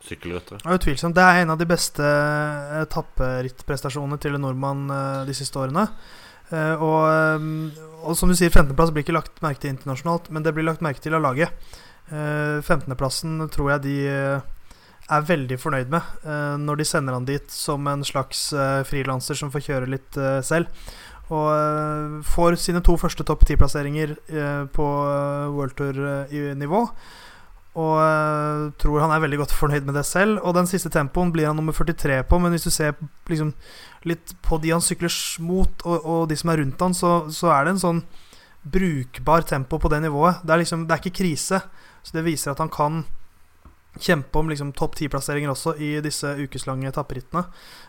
sykkelryttere. Ja, Utvilsomt. Det er en av de beste eh, etapperittprestasjonene til en nordmann eh, de siste årene. Eh, og, eh, og som du sier, 15.plass blir ikke lagt merke til internasjonalt, men det blir lagt merke til av laget. Eh, 15.plassen tror jeg de eh, er veldig fornøyd med eh, når de sender han dit som en slags eh, frilanser som får kjøre litt eh, selv. Og eh, får sine to første topp ti-plasseringer eh, på eh, World Tour-nivå. Og tror han er veldig godt fornøyd med det selv. Og den siste tempoen blir han nummer 43 på, men hvis du ser liksom, litt på de han sykler mot, og, og de som er rundt han, så, så er det en sånn brukbar tempo på det nivået. Det er liksom, det er ikke krise. Så det viser at han kan kjempe om liksom, topp ti-plasseringer også i disse ukeslange etapperittene.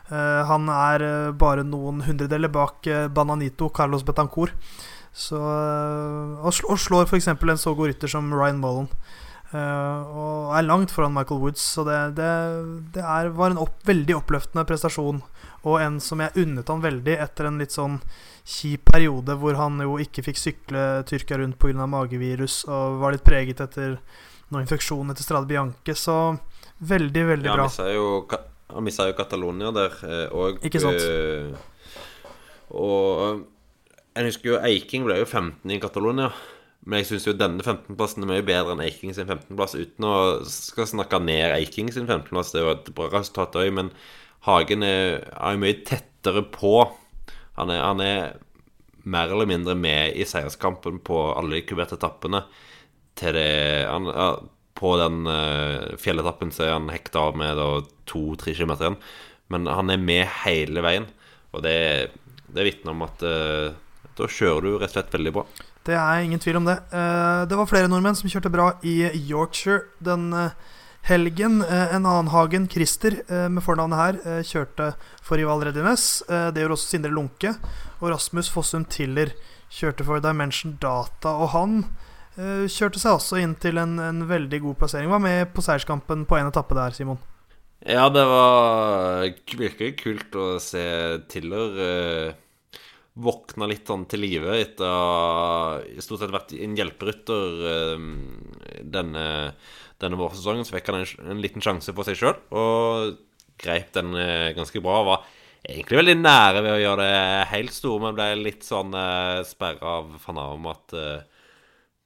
Uh, han er uh, bare noen hundredeler bak uh, Bananito Carlos Betancourt. Så, eh, og, sl og slår f.eks. en så god rytter som Ryan Mullen. Eh, og er langt foran Michael Woods. Så det, det, det er, var en opp, veldig oppløftende prestasjon. Og en som jeg unnet han veldig etter en litt sånn kjip periode hvor han jo ikke fikk sykle Tyrkia rundt pga. magevirus og var litt preget etter noen infeksjon etter Strade Bianche. Så veldig, veldig Ja, han bra. mista jo, han jo Catalonia der, eh, Ikke sant? eh, Og jeg husker jo Eiking ble jo 15 i Catalonia. Men jeg syns jo denne 15-plassen er mye bedre enn Eiking sin 15-plass. Uten å skal snakke ned Eiking sin 15-plass, det er jo et bra resultat òg, men Hagen er, er mye tettere på. Han er, han er mer eller mindre med i seierskampen på alle de kuberte etappene. Til det han, ja, På den uh, fjelletappen så er han hekta av med to-tre kilometer igjen. Men han er med hele veien, og det, det vitner om at uh, da kjører du rett og slett veldig bra. Det er ingen tvil om det. Eh, det var flere nordmenn som kjørte bra i Yorkshire den helgen. En annen Hagen, Christer, med fornavnet her, kjørte for Rival Readiness. Det gjorde også Sindre Lunke. Og Rasmus Fossum Tiller kjørte for Dimension Data. Og han kjørte seg også inn til en, en, veldig god plassering. Var med på seierskampen på en etappe der, Simon. Ja, det var virkelig kult å se Tiller uh, våkne litt sånn til live etter å ha stort sett vært en hjelperytter uh, denne, denne vårsesongen. Så fikk han en, en liten sjanse på seg sjøl og greip den ganske bra. Var egentlig veldig nære ved å gjøre det helt store, men ble litt sånn uh, sperra av om at uh,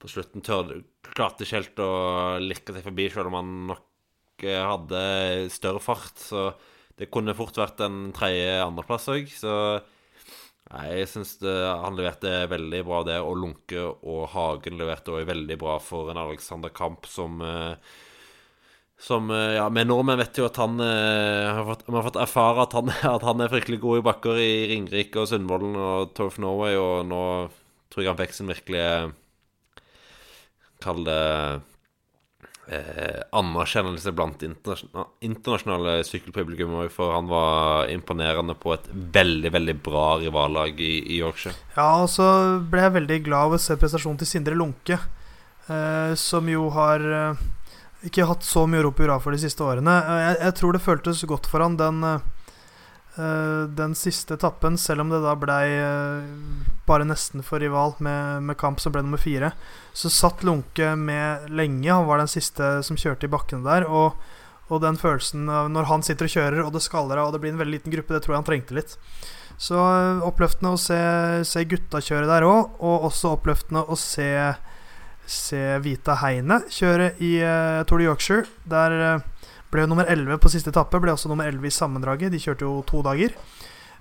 på slutten tør, klarte ikke helt å lirke seg forbi, selv om han nok uh, hadde større fart. Så det kunne fort vært en tredje-andreplass òg. Så nei, jeg syns han leverte veldig bra, det. Og Lunke og Hagen leverte òg veldig bra for en Alexander Kamp som uh, som, eh, ja, Vi nordmenn vet jo at han eh, har fått, har fått erfare at han, at han, er fryktelig god i bakker i Ringerike og Sundvolden og Torf Norway, og nå tror jeg han fikk sin virkelige Kall det eh, anerkjennelse blant internasjonale, internasjonale sykkelpublikum òg, for han var imponerende på et veldig, veldig bra rivallag i, i Yorkshire. Ja, og så ble jeg veldig glad av å se prestasjonen til Sindre Lunke, eh, som jo har eh, ikke hatt så mye rop hurra for de siste årene. Eh, jeg, jeg, tror det føltes godt for han den, uh, den siste etappen, selv om det da blei uh, bare nesten for rival med, med, kamp som ble nummer fire. Så satt Lunke med lenge. Han var den siste som kjørte i bakkene der. Og, og den følelsen av når han sitter og kjører, og det skaller av, og det blir en veldig liten gruppe, det tror jeg han trengte litt. Så uh, oppløftende å se, se gutta kjøre der òg, og også oppløftende å se se Vita Heine kjøre i uh, Tour de Yorkshire. Der ble nummer 11 på siste etappe. Ble også nummer 11 i sammendraget. De kjørte jo to dager.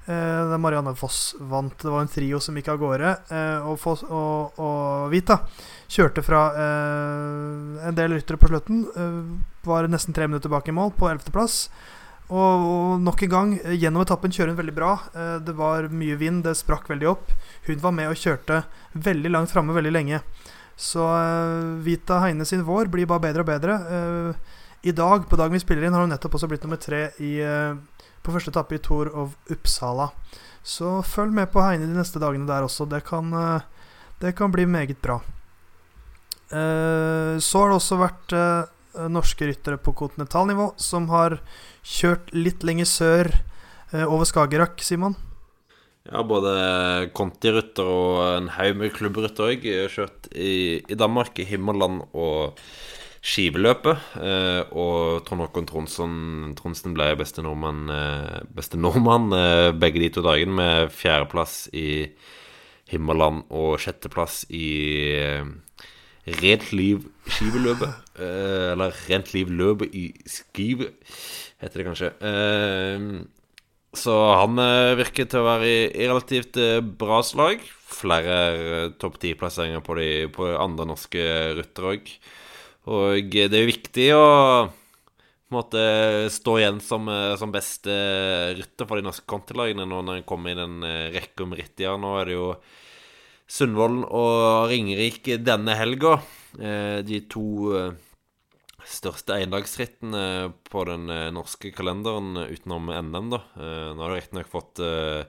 Eh, Marianne Foss vant. Det var en trio som gikk av gårde. Eh, og, Foss, og, og, Vita kjørte fra en del ryttere på slutten. var nesten tre minutter bak i mål, på 11.-plass. Og, og, nok en gang, gjennom etappen kjører hun veldig bra. det var mye vind, det sprakk veldig opp. Hun var med og kjørte veldig langt framme veldig lenge. Så Vita Heine sin vår blir bare bedre og bedre. Uh, I dag, på dagen vi spiller inn, har hun nettopp også blitt nummer tre i, uh, på første etappe i Tour of Uppsala. Så følg med på Heine de neste dagene der også. Det kan, det kan bli meget bra. så har det også vært norske ryttere på kontinentalnivå som har kjørt litt lenger sør over Skagerrak, Simon. Ja, både Conti-rytter og en haug med klubbrytter òg. Kjørt i, i, Danmark, i Himmerland og skiveløpet. Eh, og Trond Håkon Tronsen ble beste nordmann, eh, beste nordmann eh, begge de to dagene, med fjerdeplass i Himmerland og sjetteplass i Rent liv skiveløpet. Eller Rent liv-løpet i skive, heter det kanskje. Så han virker til å være i, relativt bra slag. Flere topp ti-plasseringer på, på andre norske rutter òg. Og det er jo viktig å på en måte stå igjen som, som beste rytter for de norske kontilagene når en kommer i den rekka med rittgjør. Nå er det jo Sundvolden og Ringerike denne helga. De to største eiendagsrittene på den eh, norske kalenderen utenom NM, da. Eh, nå har du riktignok fått uh,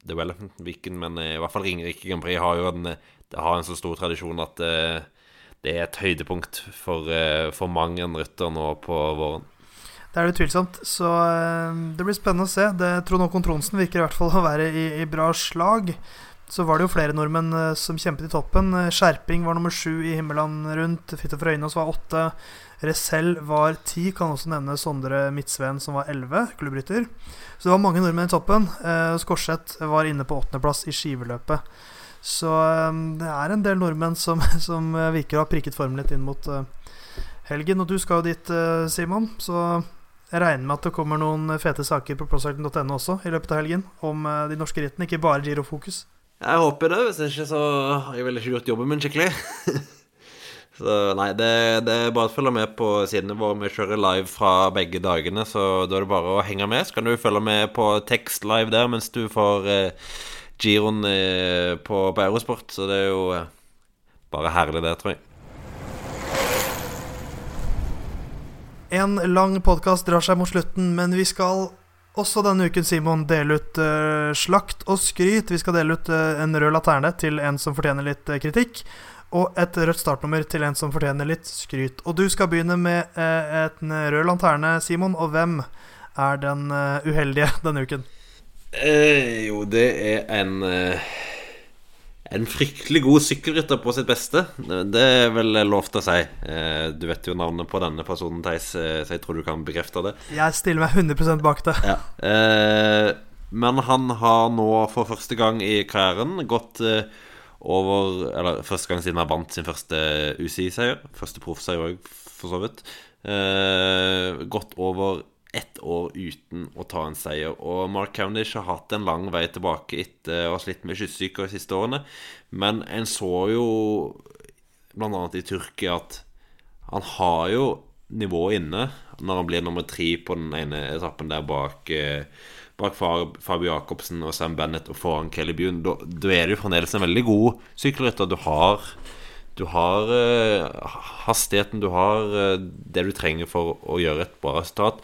Development Weekend, men i hvert fall Ringerike Grand Prix har jo en, har en så stor tradisjon at det er et høydepunkt for, uh, for mange en rytter nå på våren. Det er utvilsomt. Så det blir spennende å se. Det, Trond Håkon Tronsen virker i hvert fall å være i, i bra slag så var det jo flere nordmenn uh, som kjempet i toppen. Skjerping var nummer sju i Himmeland rundt. Fridtjof Røynås var åtte. Resell var ti. Kan også nevne Sondre Midtsveen, som var elleve, klubbrytter. Så det var mange nordmenn i toppen. Skorseth var inne på åttendeplass i skiveløpet. Så det er en del nordmenn som, som virker å ha prikket formen litt inn mot helgen. Og du skal jo dit, Simon. Så jeg regner med at det kommer noen fete saker på procycling.no også i løpet av helgen om de norske rittene, ikke bare girofokus. Jeg håper det. Hvis ikke så har jeg vel ikke gjort jobben min skikkelig. så nei, det, det, er bare å følge med på sidene våre. Vi kjører live fra begge dagene, så da er det bare å henge med. Så kan du følge med på tekst live der mens du får eh, giroen eh, på, på Eurosport. Så det er jo eh, bare herlig, det, tror jeg. En lang podkast drar seg mot slutten, men vi skal Også denne uken, Simon, dele ut uh, slakt og skryt. Vi skal dele ut uh, en rød laterne til en som fortjener litt uh, kritikk. Og et rødt startnummer til en som fortjener litt skryt. Og du skal begynne med en rød lanterne, Simon. Og hvem er den uheldige denne uken? Jo, det er en en fryktelig god sykkelrytter på sitt beste. Det er vel lov til å si. Eh, du vet jo navnet på denne personen, Theis, eh, så jeg tror du kan bekrefte det. Jeg stiller meg 100% bak det. Ja. Eh, men han har nå for første gang i karrieren gått over Eller første gang siden han vant sin første UCI-seier. Første proffseier òg, for så vidt. Gått over ett år uten å ta en seier. Og Mark Cavendish har hatt en lang vei tilbake etter å ha slitt med kystsyke de siste årene. Men en så jo bl.a. i Tyrkia at han har jo nivået inne når han blir nummer tre på den ene etappen der bak, eh, bak Fabio Jacobsen og Sam Bennett og foran Kelly Bune. Da, da er jo fremdeles en veldig god sykkelrytter. Du har du har uh, hastigheten, du har uh, det du trenger for å gjøre et bra resultat.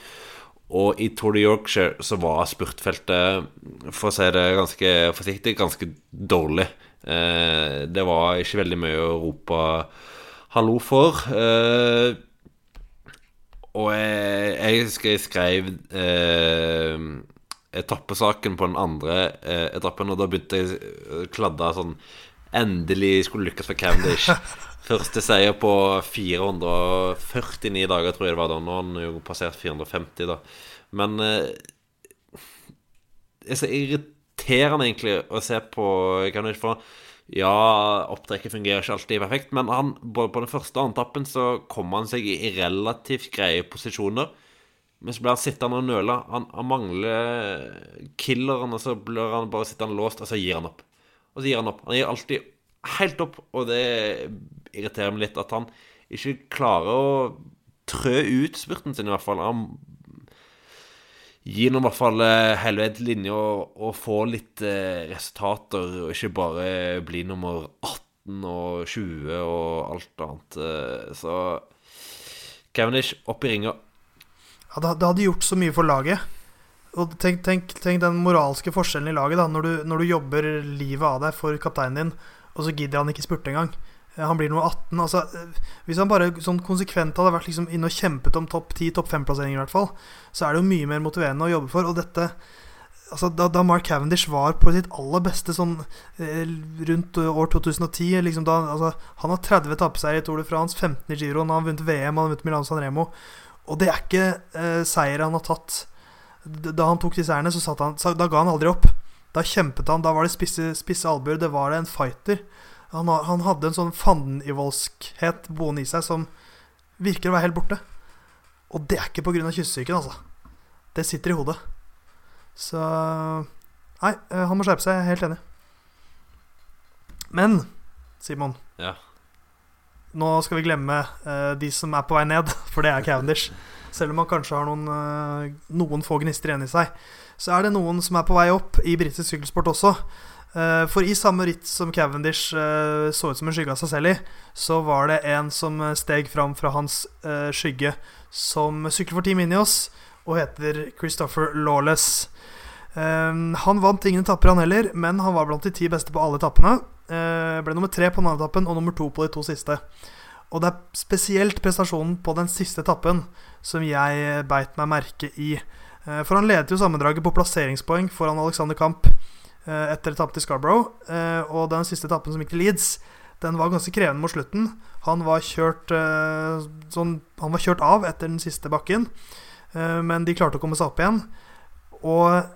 Og i Tour de Yorkshire så var spurtfeltet, for å si det ganske forsiktig, ganske dårlig. Eh, det var ikke veldig mye å rope hallo for. Eh, og jeg, jeg skrev eh, etappesaken på den andre etappen, og da begynte jeg å kladde sånn Endelig skulle lykkes for Cavendish. Første seier på 449 dager, tror jeg det var da. Nå har han jo passert 450, da. Men Det er så irriterende, egentlig, å se på Cavendish. For ja, opptrekket fungerer ikke alltid perfekt, men han, både på den første og andre tappen så kommer han seg i relativt greie posisjoner. Men så blir han sittende og nøle. Han, han mangler killeren, og så blir han bare sittende låst, og så gir han opp. Og så gir han opp. Han gir alltid helt opp, og det irriterer meg litt at han ikke klarer å trø ut spurten sin, i hvert fall. Han gir nå i hvert fall eh, hele linje og, og får litt eh, resultater, og ikke bare bli nummer 18 og 20 og alt annet. Eh, så Cavendish opp i ringa. Ja, det hadde gjort så mye for laget. Og tenk, tenk, tenk, den moralske forskjellen i laget, da. Når du, når du jobber livet av deg for kapteinen din, og så gidder han ikke spurte engang. Eh, han blir nummer 18. Altså, eh, hvis han bare sånn konsekvent hadde vært liksom inne og kjempet om topp 10, topp 5-plasseringer, i hvert fall, så er det jo mye mer motiverende å jobbe for. Og dette altså, da, da, Mark Cavendish var på sitt aller beste sånn eh, rundt år 2010 liksom da, altså, Han har 30 etappeseiere i Tour de France, 15 i Giro, han har vunnet VM, han har vunnet Milano San Remo. Og det er ikke eh, seier han har tatt Da han tok disse ærene, så, han, så da ga han aldri opp. Da kjempet han. Da var det spisse, spisse albuer. Det var det en fighter. Han, han hadde en sånn fandenivoldskhet boende i seg som virker å være helt borte. Og det er ikke pga. kyssesyken, altså. Det sitter i hodet. Så Nei, eh, han må skjerpe seg. Jeg er helt enig. Men Simon ja. Nå skal vi glemme uh, de som er på vei ned, for det er Cavendish. Selv om han kanskje har noen, uh, noen få gnister igjen i seg så er det noen som er på vei opp i britisk sykkelsport også. Eh, for i samme ritt som Cavendish eh, så ut som en skygge av seg selv i, så var det en som steg fram fra hans eh, skygge, som sykler for Team Inios og heter Christopher Lawless. Han vant ingen etapper, han heller, men han var blant de ti beste på alle etappene. Ble nummer tre på den andre etappen og nummer to på de to siste. Og det er spesielt prestasjonen på den siste etappen som jeg beit meg merke i. Eh, for han ledet jo sammendraget på plasseringspoeng foran Alexander Kamp eh, etter etappen til Scarborough. Eh, og den siste etappen som gikk til Leeds, den var ganske krevende mot slutten. Han var kjørt, sånn, han var kjørt av etter den siste bakken, men de klarte å komme seg opp igjen. Og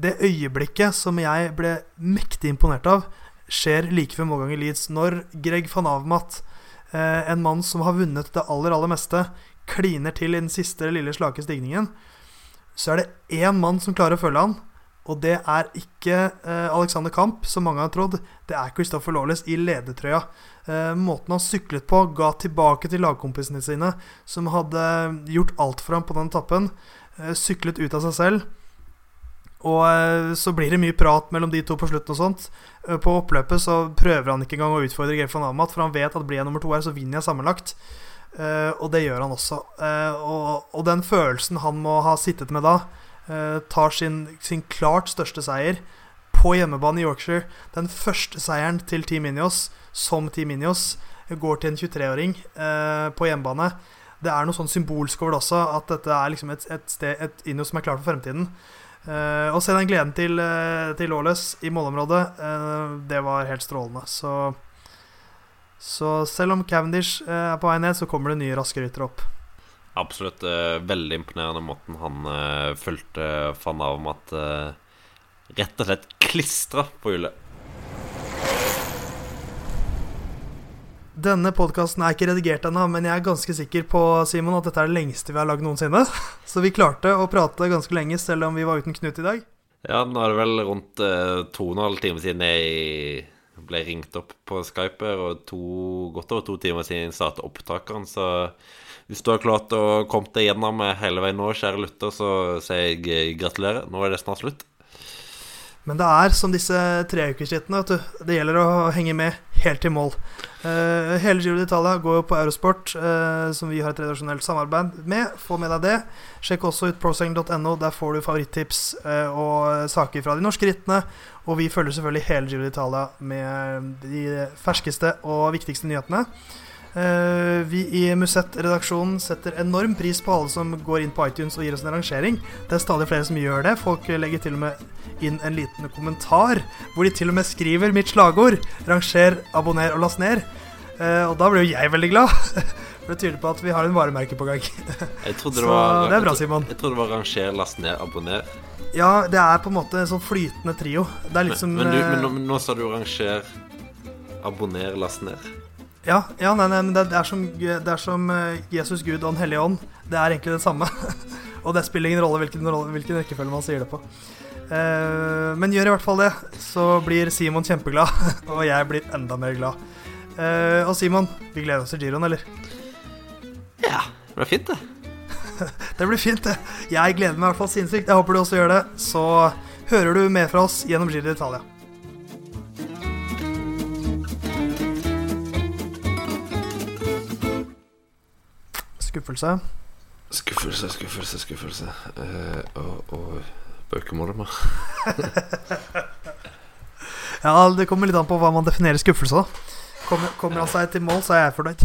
det øyeblikket som jeg ble mektig imponert av, skjer like før målgang i Leeds. Når Greg van Avmat, en mann som har vunnet det aller, aller meste, kliner til i den siste lille slake stigningen så er det én mann som klarer å følge han. Og det er ikke eh, Alexander Kamp, som mange har trodd. Det er Christopher Lawless i ledertrøya. Eh, måten han syklet på, ga tilbake til lagkompisene sine, som hadde gjort alt for ham på den etappen. Eh, syklet ut av seg selv. Og eh, så blir det mye prat mellom de to på slutten og sånt. Eh, på oppløpet så prøver han ikke engang å utfordre Geir van Amat, for han vet at blir jeg nummer to her, så vinner jeg sammenlagt. Uh, og det gjør han også. Og, den følelsen han må ha sittet med da, eh, tar sin, sin klart største seier på hjemmebane i Yorkshire. Den første seieren til Team Ineos som Team Ineos går til en 23-åring eh, på hjemmebane. Det er noe sånn symbolsk over det også, at dette er liksom et, et, sted, et Ineos som er klart for fremtiden. Eh, og se den gleden til, uh, til Lawless i målområdet, uh, det var helt strålende. Så, så selv om Cavendish er på vei ned, så kommer det nye raske ryttere opp. Absolutt. veldig imponerende måten han uh, fulgte van Avermaet uh, rett og slett klistra på hjulet. Denne podkasten er ikke redigert ennå, men jeg er ganske sikker på Simon, at dette er det lengste vi har lagd noensinne. Så vi klarte å prate ganske lenge, selv om vi var uten Knut i dag. Ja, nå er det vel rundt eh, to og en halv time siden jeg ble ringt opp på Skype, og to, godt over to timer siden jeg startet opptakeren, så hvis du har klart å komme deg gjennom hele veien nå, kjære lytter, så sier jeg eh, gratulerer. Nå er det snart slutt. Men det er som disse treukersrittene. Det gjelder å henge med helt til mål. Uh, hele Giro d'Italia går jo på Eurosport, uh, som vi har et redaksjonelt samarbeid med. Få med deg det. Sjekk også ut proseng.no. Der får du favorittips uh, og saker fra de norske rittene. Og vi følger selvfølgelig hele Giro d'Italia med de ferskeste og viktigste nyhetene. Uh, vi i Musett-redaksjonen setter enorm pris på alle som går inn på iTunes og gir oss en rangering. Det er stadig flere som gjør det. Folk legger til og med inn en liten kommentar hvor de til og med skriver mitt slagord 'Ranger, abonner og last ned'. Uh, og da blir jo jeg veldig glad. For det tyder på at vi har en varemerke på gang. Jeg trodde det var, det er bra, Simon. Jeg trodde det var ranger, last ned, abonner. Ja, det er på en måte en sånn flytende trio. Det er litt som Men, du, men, nå, eh, men nå sa du ranger, abonner, last ned. Ja, ja nei, nei, men det, det er som, det er som eh, Jesus, Gud og Den hellige ånd. Det er egentlig det samme. og det spiller ingen rolle hvilken, hvilken rekkefølge man sier det på. Uh, men gjør i hvert fall det, så blir Simon kjempeglad, og jeg blir enda mer glad. Uh, og Simon, vi gleder oss til giroen, eller? Ja, det blir fint, det. Det blir fint, det. Jeg gleder meg i hvert fall sinnssykt. Jeg håper du også gjør det. Så hører du mer fra oss gjennom Giro d'Italia. Skuffelse. Skuffelse, skuffelse, skuffelse. Eh, og, og bøkemålet Ja, det kommer litt an på hva man definerer skuffelse, da. Kommer, kommer han seg til mål, så er jeg fornøyd.